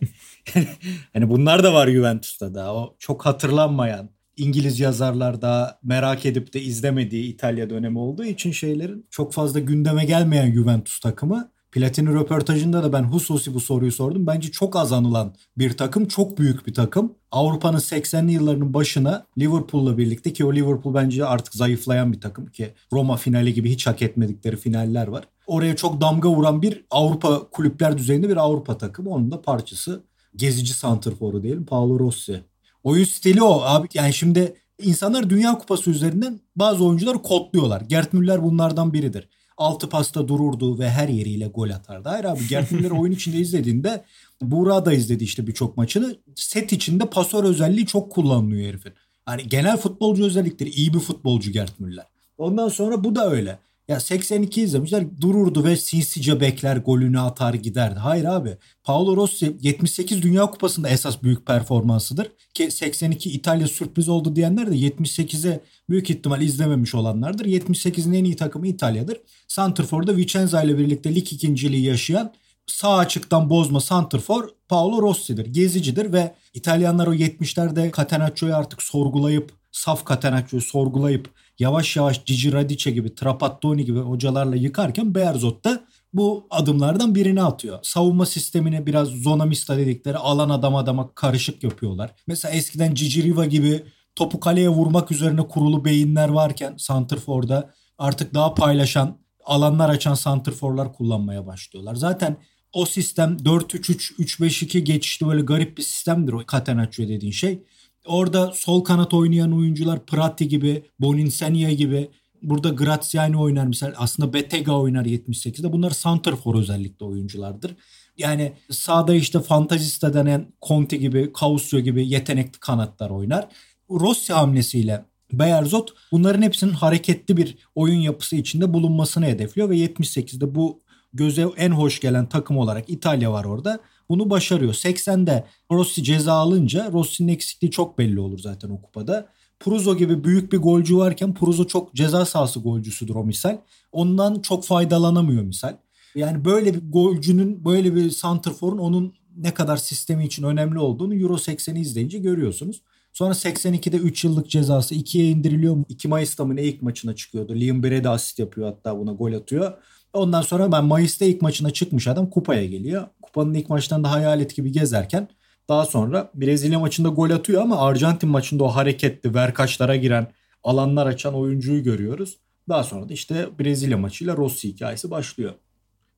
hani bunlar da var Juventus'ta da. O çok hatırlanmayan İngiliz yazarlar da merak edip de izlemediği İtalya dönemi olduğu için şeylerin çok fazla gündeme gelmeyen Juventus takımı Platini röportajında da ben hususi bu soruyu sordum. Bence çok az anılan bir takım, çok büyük bir takım. Avrupa'nın 80'li yıllarının başına Liverpool'la birlikte ki o Liverpool bence artık zayıflayan bir takım ki Roma finali gibi hiç hak etmedikleri finaller var. Oraya çok damga vuran bir Avrupa kulüpler düzeyinde bir Avrupa takımı. Onun da parçası gezici santrforu diyelim Paolo Rossi. Oyun stili o abi yani şimdi insanlar Dünya Kupası üzerinden bazı oyuncuları kodluyorlar. Gert Müller bunlardan biridir altı pasta dururdu ve her yeriyle gol atardı. Hayır abi Gert Müller oyun içinde izlediğinde Buğra da izledi işte birçok maçını. Set içinde pasör özelliği çok kullanılıyor herifin. Hani genel futbolcu özellikleri iyi bir futbolcu Gert Müller. Ondan sonra bu da öyle. Ya 82 izlemişler dururdu ve sinsice bekler golünü atar giderdi. Hayır abi Paolo Rossi 78 Dünya Kupası'nda esas büyük performansıdır. Ki 82 İtalya sürpriz oldu diyenler de 78'e büyük ihtimal izlememiş olanlardır. 78'in en iyi takımı İtalya'dır. Santrfor'da Vicenza ile birlikte lig ikinciliği yaşayan sağ açıktan bozma Santrfor Paolo Rossi'dir. Gezicidir ve İtalyanlar o 70'lerde Catenaccio'yu artık sorgulayıp saf Catenaccio'yu sorgulayıp yavaş yavaş Cici Radice gibi, Trapattoni gibi hocalarla yıkarken Bearzot da bu adımlardan birini atıyor. Savunma sistemine biraz zonamista dedikleri alan adam adama karışık yapıyorlar. Mesela eskiden Cici Riva gibi topu kaleye vurmak üzerine kurulu beyinler varken Santrfor'da artık daha paylaşan alanlar açan santrforlar kullanmaya başlıyorlar. Zaten o sistem 4-3-3-3-5-2 geçişli böyle garip bir sistemdir o Catenaccio dediğin şey. Orada sol kanat oynayan oyuncular Prati gibi, Boninsenia gibi burada Graziani oynar misal aslında Betega oynar 78'de. Bunlar santrfor özellikle oyunculardır. Yani sağda işte Fantazista denen Conte gibi, Causio gibi yetenekli kanatlar oynar. Rossi hamlesiyle Beyerzot bunların hepsinin hareketli bir oyun yapısı içinde bulunmasını hedefliyor ve 78'de bu göze en hoş gelen takım olarak İtalya var orada. Bunu başarıyor. 80'de Rossi ceza alınca Rossi'nin eksikliği çok belli olur zaten o kupada. Pruzo gibi büyük bir golcü varken Pruzo çok ceza sahası golcüsüdür o misal. Ondan çok faydalanamıyor misal. Yani böyle bir golcünün, böyle bir santrforun onun ne kadar sistemi için önemli olduğunu Euro 80'i izleyince görüyorsunuz. Sonra 82'de 3 yıllık cezası 2'ye indiriliyor. 2 Mayıs'ta mı ne ilk maçına çıkıyordu. Liam Brady asist yapıyor hatta buna gol atıyor. Ondan sonra ben Mayıs'ta ilk maçına çıkmış adam kupaya geliyor. Kupanın ilk maçtan da hayalet gibi gezerken daha sonra Brezilya maçında gol atıyor ama Arjantin maçında o hareketli verkaçlara giren alanlar açan oyuncuyu görüyoruz. Daha sonra da işte Brezilya maçıyla Rossi hikayesi başlıyor.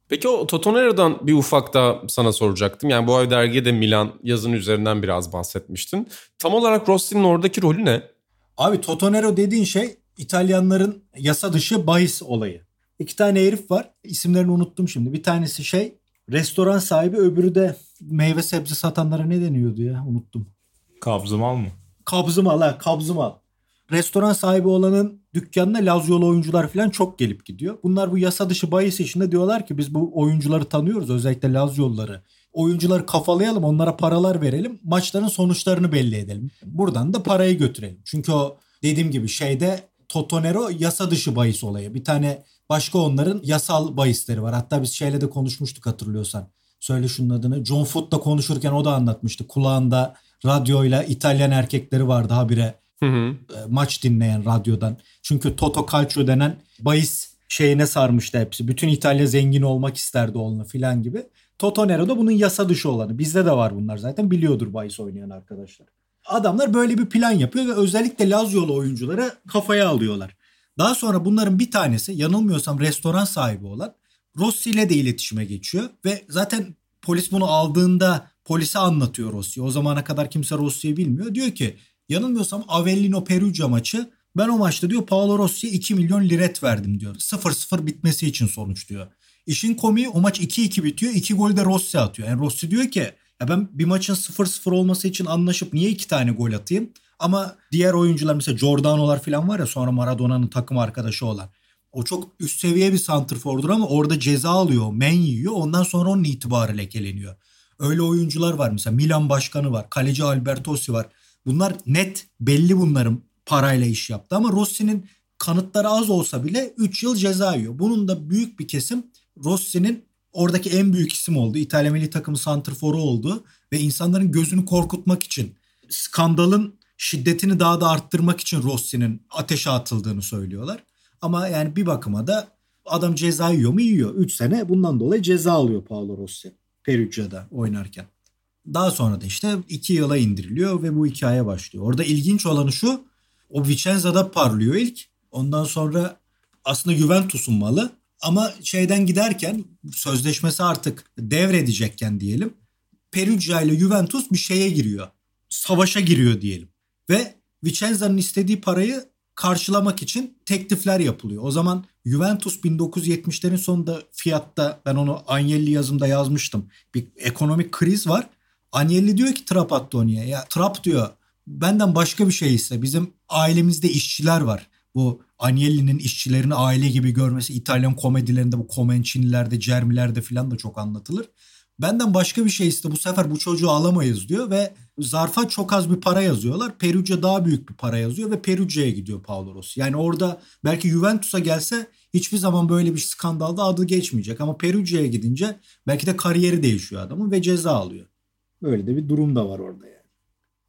Peki o Totonero'dan bir ufak da sana soracaktım. Yani bu ay dergide Milan yazın üzerinden biraz bahsetmiştin. Tam olarak Rossi'nin oradaki rolü ne? Abi Totonero dediğin şey İtalyanların yasa dışı bahis olayı. İki tane herif var. İsimlerini unuttum şimdi. Bir tanesi şey restoran sahibi öbürü de meyve sebze satanlara ne deniyordu ya unuttum. Kabzımal mı? Kabzımal ha kabzımal. Restoran sahibi olanın dükkanına Lazyolu oyuncular falan çok gelip gidiyor. Bunlar bu yasa dışı bahis işinde diyorlar ki biz bu oyuncuları tanıyoruz özellikle Lazyolları. Oyuncuları kafalayalım onlara paralar verelim maçların sonuçlarını belli edelim. Buradan da parayı götürelim. Çünkü o dediğim gibi şeyde Totonero yasa dışı bahis olayı. Bir tane başka onların yasal bahisleri var. Hatta biz şeyle de konuşmuştuk hatırlıyorsan. Söyle şunun adını. John Foot'la konuşurken o da anlatmıştı. Kulağında radyoyla İtalyan erkekleri vardı habire Hı hı. E, maç dinleyen radyodan. Çünkü Toto Calcio denen bahis şeyine sarmıştı hepsi. Bütün İtalya zengin olmak isterdi onunla filan gibi. Toto Nero da bunun yasa dışı olanı. Bizde de var bunlar zaten biliyordur bahis oynayan arkadaşlar. Adamlar böyle bir plan yapıyor ve özellikle Lazio'lu oyunculara kafaya alıyorlar. Daha sonra bunların bir tanesi yanılmıyorsam restoran sahibi olan Rossi ile de iletişime geçiyor ve zaten polis bunu aldığında polise anlatıyor Rossi. O zamana kadar kimse Rossi'yi bilmiyor. Diyor ki yanılmıyorsam Avellino Perugia maçı ben o maçta diyor Paolo Rossi'ye 2 milyon liret verdim diyor. 0-0 bitmesi için sonuç diyor. İşin komiği o maç 2-2 bitiyor. 2 gol de Rossi atıyor. Yani Rossi diyor ki ya ben bir maçın 0-0 olması için anlaşıp niye 2 tane gol atayım? Ama diğer oyuncular mesela Giordano'lar falan var ya sonra Maradona'nın takım arkadaşı olan. O çok üst seviye bir santrfordur ama orada ceza alıyor, men yiyor. Ondan sonra onun itibarı lekeleniyor. Öyle oyuncular var mesela Milan başkanı var, kaleci Albertosi var. Bunlar net belli bunların parayla iş yaptı ama Rossi'nin kanıtları az olsa bile 3 yıl ceza yiyor. Bunun da büyük bir kesim Rossi'nin oradaki en büyük isim oldu. İtalya milli takımı santrforu oldu ve insanların gözünü korkutmak için skandalın şiddetini daha da arttırmak için Rossi'nin ateşe atıldığını söylüyorlar. Ama yani bir bakıma da adam ceza yiyor mu yiyor. 3 sene bundan dolayı ceza alıyor Paolo Rossi. Perugia'da oynarken. Daha sonra da işte 2 yıla indiriliyor ve bu hikaye başlıyor. Orada ilginç olanı şu. O Vicenza'da parlıyor ilk. Ondan sonra aslında Juventus'un malı. Ama şeyden giderken sözleşmesi artık devredecekken diyelim. Perugia ile Juventus bir şeye giriyor. Savaşa giriyor diyelim. Ve Vicenza'nın istediği parayı karşılamak için teklifler yapılıyor. O zaman Juventus 1970'lerin sonunda fiyatta ben onu Agnelli yazımda yazmıştım. Bir ekonomik kriz var. Agnelli diyor ki Trapattoni'ye ya Trap diyor benden başka bir şey ise bizim ailemizde işçiler var. Bu Agnelli'nin işçilerini aile gibi görmesi İtalyan komedilerinde bu Comencini'lerde, Cermi'lerde falan da çok anlatılır. Benden başka bir şey iste bu sefer bu çocuğu alamayız diyor ve zarfa çok az bir para yazıyorlar. Perugia daha büyük bir para yazıyor ve Perugia'ya gidiyor Paolo Rossi. Yani orada belki Juventus'a gelse hiçbir zaman böyle bir skandalda adı geçmeyecek. Ama Perugia'ya gidince belki de kariyeri değişiyor adamın ve ceza alıyor. Böyle de bir durum da var orada yani.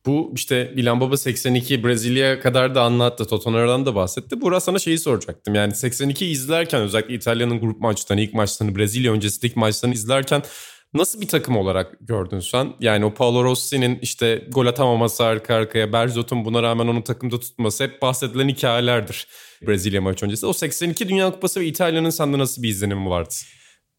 Bu işte Milan Baba 82 Brezilya kadar da anlattı. Totonaro'dan da bahsetti. Burası sana şeyi soracaktım. Yani 82 izlerken özellikle İtalya'nın grup maçlarını, ilk maçlarını, Brezilya öncesindeki maçlarını izlerken Nasıl bir takım olarak gördün sen? Yani o Paolo Rossi'nin işte gol atamaması arka arkaya, Berzot'un buna rağmen onu takımda tutması hep bahsedilen hikayelerdir Brezilya maçı öncesi. O 82 Dünya Kupası ve İtalya'nın sende nasıl bir izlenimi vardı?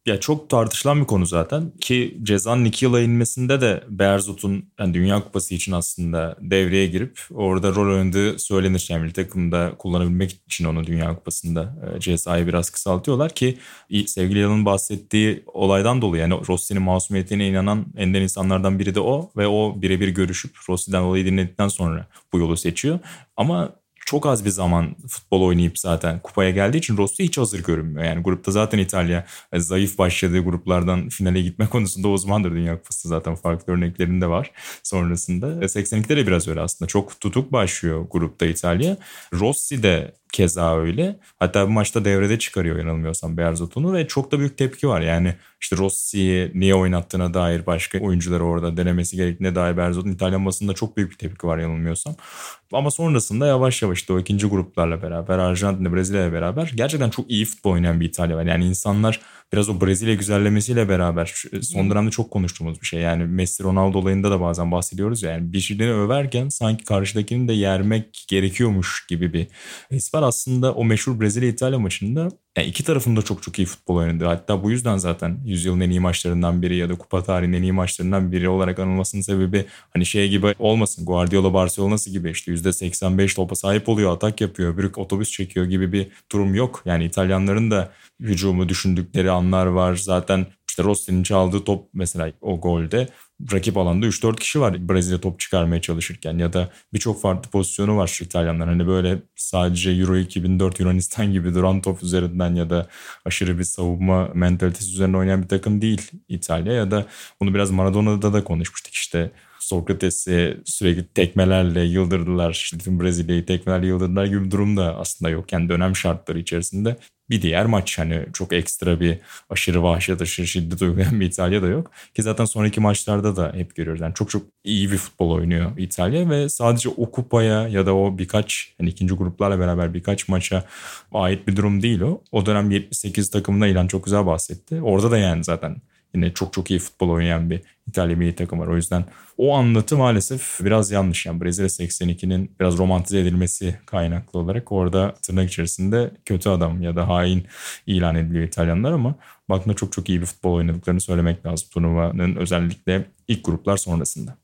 Ya çok tartışılan bir konu zaten ki cezanın iki yıla inmesinde de Berzot'un yani Dünya Kupası için aslında devreye girip orada rol oynadığı söylenir. Yani bir takımda kullanabilmek için onu Dünya Kupası'nda e, cezayı biraz kısaltıyorlar ki sevgili Yalın bahsettiği olaydan dolayı yani Rossi'nin masumiyetine inanan enden insanlardan biri de o ve o birebir görüşüp Rossi'den olayı dinledikten sonra bu yolu seçiyor. Ama çok az bir zaman futbol oynayıp zaten kupaya geldiği için Rossi hiç hazır görünmüyor. Yani grupta zaten İtalya e, zayıf başladığı gruplardan finale gitme konusunda uzmandır Dünya Kupası zaten farklı örneklerinde var sonrasında. 82'de de biraz öyle aslında. Çok tutuk başlıyor grupta İtalya. Rossi de keza öyle. Hatta bu maçta devrede çıkarıyor yanılmıyorsam Berzot'unu ve çok da büyük tepki var. Yani işte Rossi'yi niye oynattığına dair başka oyuncuları orada denemesi gerektiğine dair Berzot'un İtalyan basında çok büyük bir tepki var yanılmıyorsam. Ama sonrasında yavaş yavaş işte o ikinci gruplarla beraber Arjantin'le Brezilya'ya beraber gerçekten çok iyi futbol oynayan bir İtalya var. Yani insanlar biraz o Brezilya güzellemesiyle beraber son dönemde çok konuştuğumuz bir şey. Yani Messi Ronaldo olayında da bazen bahsediyoruz ya. Yani bir şeyleri överken sanki karşıdakini de yermek gerekiyormuş gibi bir his var. Aslında o meşhur Brezilya-İtalya maçında yani iki tarafında çok çok iyi futbol oynadı. Hatta bu yüzden zaten yüzyılın en iyi maçlarından biri ya da kupa tarihinin en iyi maçlarından biri olarak anılmasının sebebi hani şey gibi olmasın. Guardiola Barcelona'sı gibi işte %85 topa sahip oluyor, atak yapıyor, büyük otobüs çekiyor gibi bir durum yok. Yani İtalyanların da hücumu düşündükleri anlar var. Zaten işte Rossi'nin çaldığı top mesela o golde rakip alanda 3-4 kişi var Brezilya top çıkarmaya çalışırken ya da birçok farklı pozisyonu var İtalyanlar. Hani böyle sadece Euro 2004 Yunanistan gibi duran top üzerinden ya da aşırı bir savunma mentalitesi üzerine oynayan bir takım değil İtalya ya da bunu biraz Maradona'da da konuşmuştuk işte Sokrates'i sürekli tekmelerle yıldırdılar. İşte Brezilya'yı tekmelerle yıldırdılar gibi bir durum da aslında yok. Yani dönem şartları içerisinde bir diğer maç hani çok ekstra bir aşırı vahşet aşırı şiddet uygulayan bir İtalya da yok. Ki zaten sonraki maçlarda da hep görüyoruz. Yani çok çok iyi bir futbol oynuyor İtalya ve sadece o kupaya ya da o birkaç hani ikinci gruplarla beraber birkaç maça ait bir durum değil o. O dönem 78 takımında ilan çok güzel bahsetti. Orada da yani zaten yine çok çok iyi futbol oynayan bir İtalya milli takım var. O yüzden o anlatı maalesef biraz yanlış. Yani Brezilya 82'nin biraz romantize edilmesi kaynaklı olarak orada tırnak içerisinde kötü adam ya da hain ilan ediliyor İtalyanlar ama baktığında çok çok iyi bir futbol oynadıklarını söylemek lazım turnuvanın özellikle ilk gruplar sonrasında.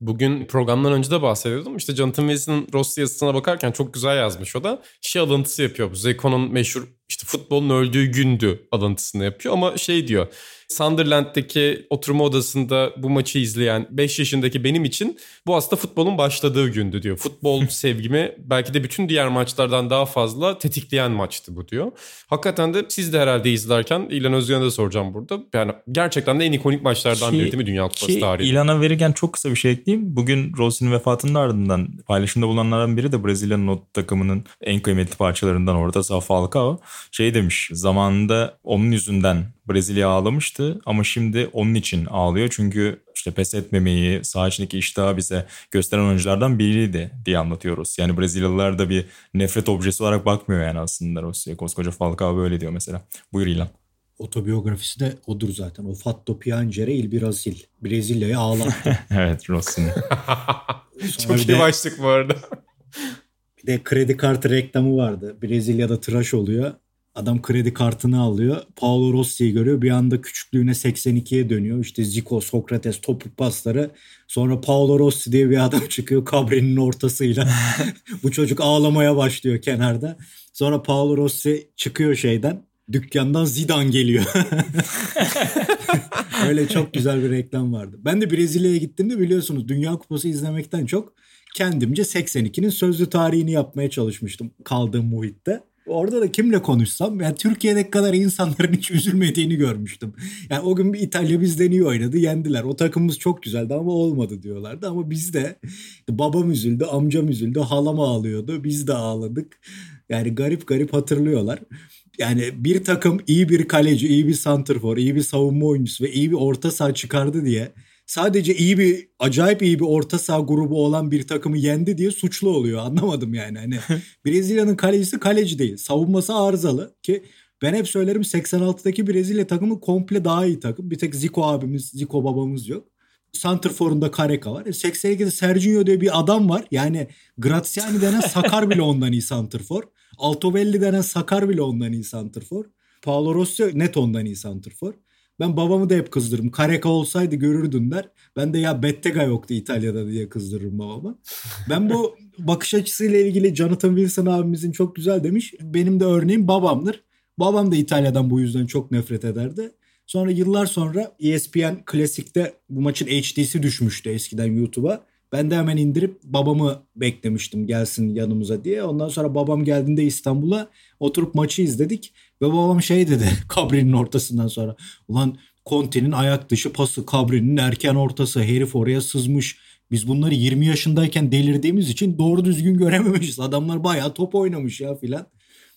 Bugün programdan önce de bahsediyordum. İşte Jonathan Wilson'ın Rossi yazısına bakarken çok güzel yazmış o da. Şey alıntısı yapıyor. Bu Zeko'nun meşhur işte futbolun öldüğü gündü alıntısını yapıyor ama şey diyor. Sunderland'deki oturma odasında bu maçı izleyen 5 yaşındaki benim için bu aslında futbolun başladığı gündü diyor. Futbol sevgimi belki de bütün diğer maçlardan daha fazla tetikleyen maçtı bu diyor. Hakikaten de siz de herhalde izlerken İlhan Özgen'e de soracağım burada. Yani gerçekten de en ikonik maçlardan Ki- biri değil mi Dünya Kupası Ki tarihinde? ilana verirken çok kısa bir şey ekleyeyim. Bugün Rossi'nin vefatının ardından paylaşımda bulunanlardan biri de Brezilya'nın o takımının en kıymetli parçalarından orada Falcao şey demiş. Zamanında onun yüzünden Brezilya ağlamıştı ama şimdi onun için ağlıyor. Çünkü işte pes etmemeyi, saha içindeki iştahı bize gösteren oyunculardan biriydi diye anlatıyoruz. Yani Brezilyalılar da bir nefret objesi olarak bakmıyor yani aslında Rossi'ye. Koskoca Falcao böyle diyor mesela. Buyur İlhan. Otobiyografisi de odur zaten. O Fatto Piangere il Brasil. Brezilya'yı ağlattı. evet Rossi'nin. Sonra Çok bir iyi başlık bu arada. bir de kredi kartı reklamı vardı. Brezilya'da tıraş oluyor. Adam kredi kartını alıyor. Paolo Rossi'yi görüyor. Bir anda küçüklüğüne 82'ye dönüyor. İşte Zico, Sokrates, topuk pasları. Sonra Paolo Rossi diye bir adam çıkıyor kabrenin ortasıyla. Bu çocuk ağlamaya başlıyor kenarda. Sonra Paolo Rossi çıkıyor şeyden. Dükkandan Zidane geliyor. Öyle çok güzel bir reklam vardı. Ben de Brezilya'ya gittiğimde biliyorsunuz Dünya Kupası izlemekten çok kendimce 82'nin sözlü tarihini yapmaya çalışmıştım kaldığım muhitte. Orada da kimle konuşsam yani Türkiye'deki kadar insanların hiç üzülmediğini görmüştüm. Yani o gün bir İtalya bizden iyi oynadı yendiler. O takımımız çok güzeldi ama olmadı diyorlardı. Ama biz de babam üzüldü, amcam üzüldü, halam ağlıyordu. Biz de ağladık. Yani garip garip hatırlıyorlar. Yani bir takım iyi bir kaleci, iyi bir santrfor, iyi bir savunma oyuncusu ve iyi bir orta saha çıkardı diye sadece iyi bir acayip iyi bir orta saha grubu olan bir takımı yendi diye suçlu oluyor. Anlamadım yani. Hani Brezilya'nın kalecisi kaleci değil. Savunması arızalı ki ben hep söylerim 86'daki Brezilya takımı komple daha iyi takım. Bir tek Zico abimiz, Zico babamız yok. Santrfor'unda Kareka var. 82'de Sergio diye bir adam var. Yani Graziani denen Sakar bile ondan iyi santrfor. Altovelli denen Sakar bile ondan iyi santrfor. Paolo Rossi net ondan iyi santrfor. Ben babamı da hep kızdırırım. Kareka olsaydı görürdün der. Ben de ya Bettega yoktu İtalya'da diye kızdırırım babama. Ben bu bakış açısıyla ilgili Jonathan Wilson abimizin çok güzel demiş. Benim de örneğim babamdır. Babam da İtalya'dan bu yüzden çok nefret ederdi. Sonra yıllar sonra ESPN Klasik'te bu maçın HD'si düşmüştü eskiden YouTube'a. Ben de hemen indirip babamı beklemiştim gelsin yanımıza diye. Ondan sonra babam geldiğinde İstanbul'a oturup maçı izledik. Ve babam şey dedi kabrinin ortasından sonra. Ulan Conte'nin ayak dışı pası kabrinin erken ortası herif oraya sızmış. Biz bunları 20 yaşındayken delirdiğimiz için doğru düzgün görememişiz. Adamlar bayağı top oynamış ya filan.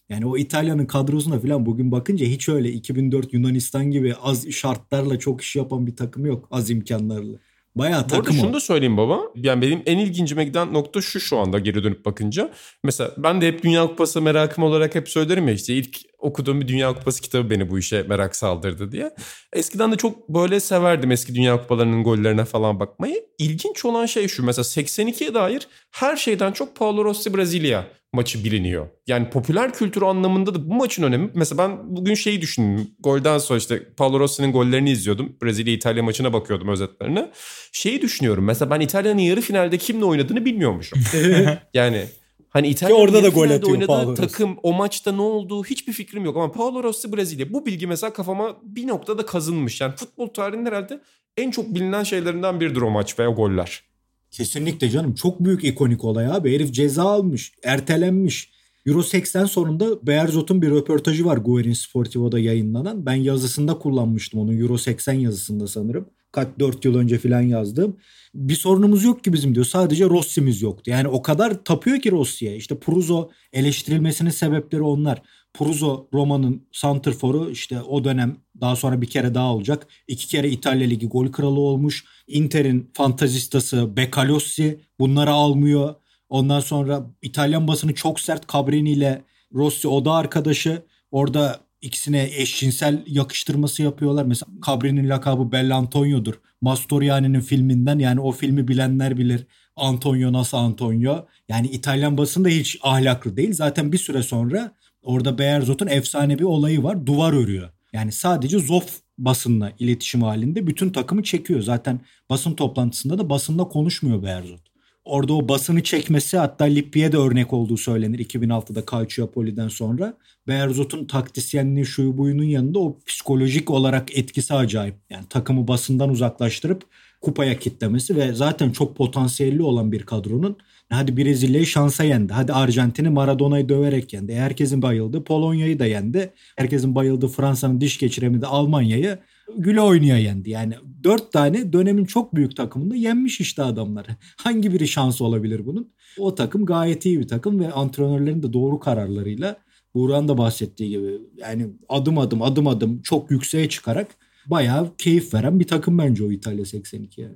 Yani o İtalya'nın kadrosuna falan bugün bakınca hiç öyle 2004 Yunanistan gibi az şartlarla çok iş yapan bir takım yok. Az imkanlarla. Bayağı takım şunu o. da söyleyeyim baba. Yani benim en ilgincime giden nokta şu şu anda geri dönüp bakınca. Mesela ben de hep Dünya Kupası merakım olarak hep söylerim ya işte ilk okuduğum bir Dünya Kupası kitabı beni bu işe merak saldırdı diye. Eskiden de çok böyle severdim eski Dünya Kupalarının gollerine falan bakmayı. İlginç olan şey şu mesela 82'ye dair her şeyden çok Paulo Rossi Brezilya maçı biliniyor. Yani popüler kültür anlamında da bu maçın önemi. Mesela ben bugün şeyi düşündüm. Golden sonra işte Paulo Rossi'nin gollerini izliyordum. Brezilya İtalya maçına bakıyordum özetlerine. Şeyi düşünüyorum. Mesela ben İtalya'nın yarı finalde kimle oynadığını bilmiyormuşum. yani hani İtalya'nın orada da gol atıyor oynadığı Paulo Rossi. takım o maçta ne olduğu hiçbir fikrim yok. Ama Paulo Rossi Brezilya. Bu bilgi mesela kafama bir noktada kazınmış. Yani futbol tarihinin herhalde en çok bilinen şeylerinden biridir o maç ve o goller. Kesinlikle canım. Çok büyük ikonik olay abi. Herif ceza almış. Ertelenmiş. Euro 80 sonunda Beyerzot'un bir röportajı var Guerin Sportivo'da yayınlanan. Ben yazısında kullanmıştım onu. Euro 80 yazısında sanırım. Kaç 4 yıl önce falan yazdım. Bir sorunumuz yok ki bizim diyor. Sadece Rossi'miz yoktu. Yani o kadar tapıyor ki Rossi'ye. İşte Pruzo eleştirilmesinin sebepleri onlar. Pruzo Roma'nın santrforu işte o dönem daha sonra bir kere daha olacak. İki kere İtalya Ligi gol kralı olmuş. Inter'in fantazistası Becalossi bunları almıyor. Ondan sonra İtalyan basını çok sert Cabrini ile Rossi oda arkadaşı. Orada ikisine eşcinsel yakıştırması yapıyorlar. Mesela Cabrini'nin lakabı Bellantonio'dur. Mastroianni'nin filminden yani o filmi bilenler bilir. Antonio nasıl Antonio? Yani İtalyan basını da hiç ahlaklı değil. Zaten bir süre sonra orada Beyerzot'un efsane bir olayı var. Duvar örüyor. Yani sadece Zof basınla iletişim halinde bütün takımı çekiyor. Zaten basın toplantısında da basınla konuşmuyor Beyerzot. Orada o basını çekmesi hatta Lippi'ye de örnek olduğu söylenir 2006'da Calciapoli'den sonra. Berzot'un taktisyenliği şu buyunun yanında o psikolojik olarak etkisi acayip. Yani takımı basından uzaklaştırıp kupaya kitlemesi ve zaten çok potansiyelli olan bir kadronun hadi Brezilya'yı şansa yendi. Hadi Arjantin'i Maradona'yı döverek yendi. Herkesin bayıldığı Polonya'yı da yendi. Herkesin bayıldığı Fransa'nın diş geçiremedi Almanya'yı güle oynaya yendi. Yani dört tane dönemin çok büyük takımında yenmiş işte adamları. Hangi biri şansı olabilir bunun? O takım gayet iyi bir takım ve antrenörlerin de doğru kararlarıyla Buğra'nın da bahsettiği gibi yani adım adım adım adım çok yükseğe çıkarak bayağı keyif veren bir takım bence o İtalya 82 yani.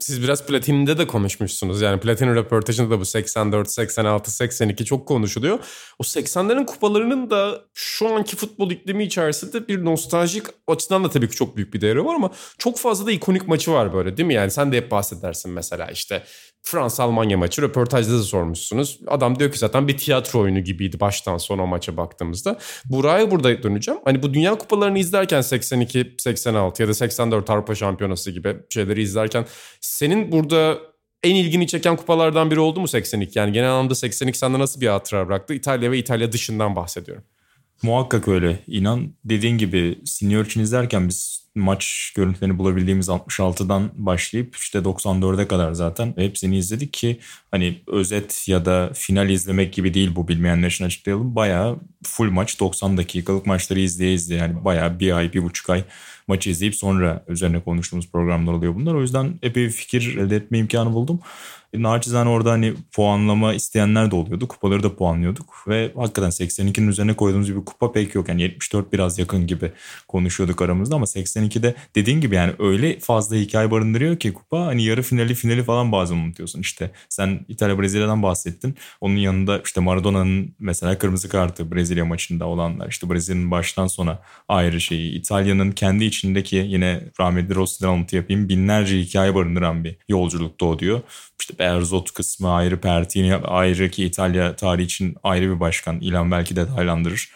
Siz biraz Platin'de de konuşmuşsunuz. Yani Platin röportajında da bu 84, 86, 82 çok konuşuluyor. O 80'lerin kupalarının da şu anki futbol iklimi içerisinde bir nostaljik açıdan da tabii ki çok büyük bir değeri var ama çok fazla da ikonik maçı var böyle değil mi? Yani sen de hep bahsedersin mesela işte Fransa-Almanya maçı röportajda da sormuşsunuz. Adam diyor ki zaten bir tiyatro oyunu gibiydi baştan sona maça baktığımızda. Buraya burada döneceğim. Hani bu Dünya Kupalarını izlerken 82, 86 ya da 84 Avrupa Şampiyonası gibi şeyleri izlerken senin burada en ilgini çeken kupalardan biri oldu mu 82? Yani genel anlamda 82 sende nasıl bir hatıra bıraktı? İtalya ve İtalya dışından bahsediyorum. Muhakkak öyle. İnan dediğin gibi senior için izlerken biz maç görüntülerini bulabildiğimiz 66'dan başlayıp işte 94'e kadar zaten hepsini izledik ki hani özet ya da final izlemek gibi değil bu bilmeyenler için açıklayalım. Bayağı full maç 90 dakikalık maçları izleye izleye yani bayağı bir ay bir buçuk ay maçı izleyip sonra üzerine konuştuğumuz programlar oluyor bunlar. O yüzden epey bir fikir elde etme imkanı buldum. E, naçizane orada hani puanlama isteyenler de oluyordu. Kupaları da puanlıyorduk. Ve hakikaten 82'nin üzerine koyduğumuz bir kupa pek yok. Yani 74 biraz yakın gibi konuşuyorduk aramızda ama 82'de dediğin gibi yani öyle fazla hikaye barındırıyor ki kupa hani yarı finali finali falan bazen unutuyorsun. İşte sen İtalya Brezilya'dan bahsettin. Onun yanında işte Maradona'nın mesela kırmızı kartı Brezilya maçında olanlar. işte Brezilya'nın baştan sona ayrı şeyi. İtalya'nın kendi içindeki yine rahmetli Rossi'den alıntı yapayım. Binlerce hikaye barındıran bir yolculukta o diyor. İşte Berzot kısmı ayrı, Pertini ayrı ki İtalya tarihi için ayrı bir başkan. İlan belki detaylandırır.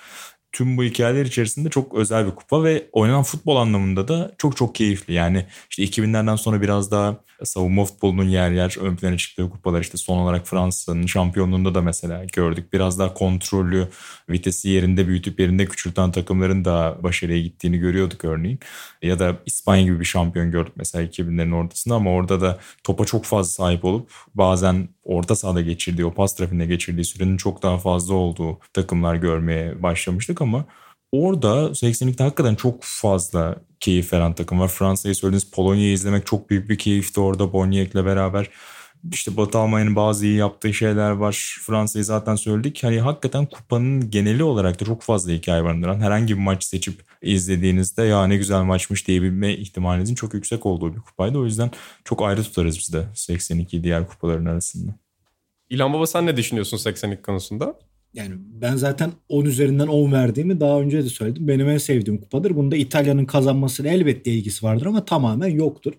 Tüm bu hikayeler içerisinde çok özel bir kupa ve oynanan futbol anlamında da çok çok keyifli. Yani işte 2000'lerden sonra biraz daha savunma futbolunun yer yer ön plana çıktığı kupalar işte son olarak Fransa'nın şampiyonluğunda da mesela gördük. Biraz daha kontrollü, vitesi yerinde büyütüp yerinde küçülten takımların da başarıya gittiğini görüyorduk örneğin. Ya da İspanya gibi bir şampiyon gördük mesela 2000'lerin ortasında ama orada da topa çok fazla sahip olup bazen orta sahada geçirdiği, o pas trafiğinde geçirdiği sürenin çok daha fazla olduğu takımlar görmeye başlamıştık ama orada 82'de hakikaten çok fazla keyif veren takım var. Fransa'yı söylediniz Polonya'yı izlemek çok büyük bir keyifti orada Boniek'le beraber. İşte Batı Almanya'nın bazı iyi yaptığı şeyler var. Fransa'yı zaten söyledik. Hani hakikaten kupanın geneli olarak da çok fazla hikaye barındıran herhangi bir maç seçip izlediğinizde ya ne güzel maçmış diyebilme ihtimalinizin çok yüksek olduğu bir kupaydı. O yüzden çok ayrı tutarız biz de 82 diğer kupaların arasında. İlhan Baba sen ne düşünüyorsun 82 konusunda? Yani ben zaten 10 üzerinden 10 verdiğimi daha önce de söyledim. Benim en sevdiğim kupadır. Bunda İtalya'nın kazanmasıyla elbette ilgisi vardır ama tamamen yoktur.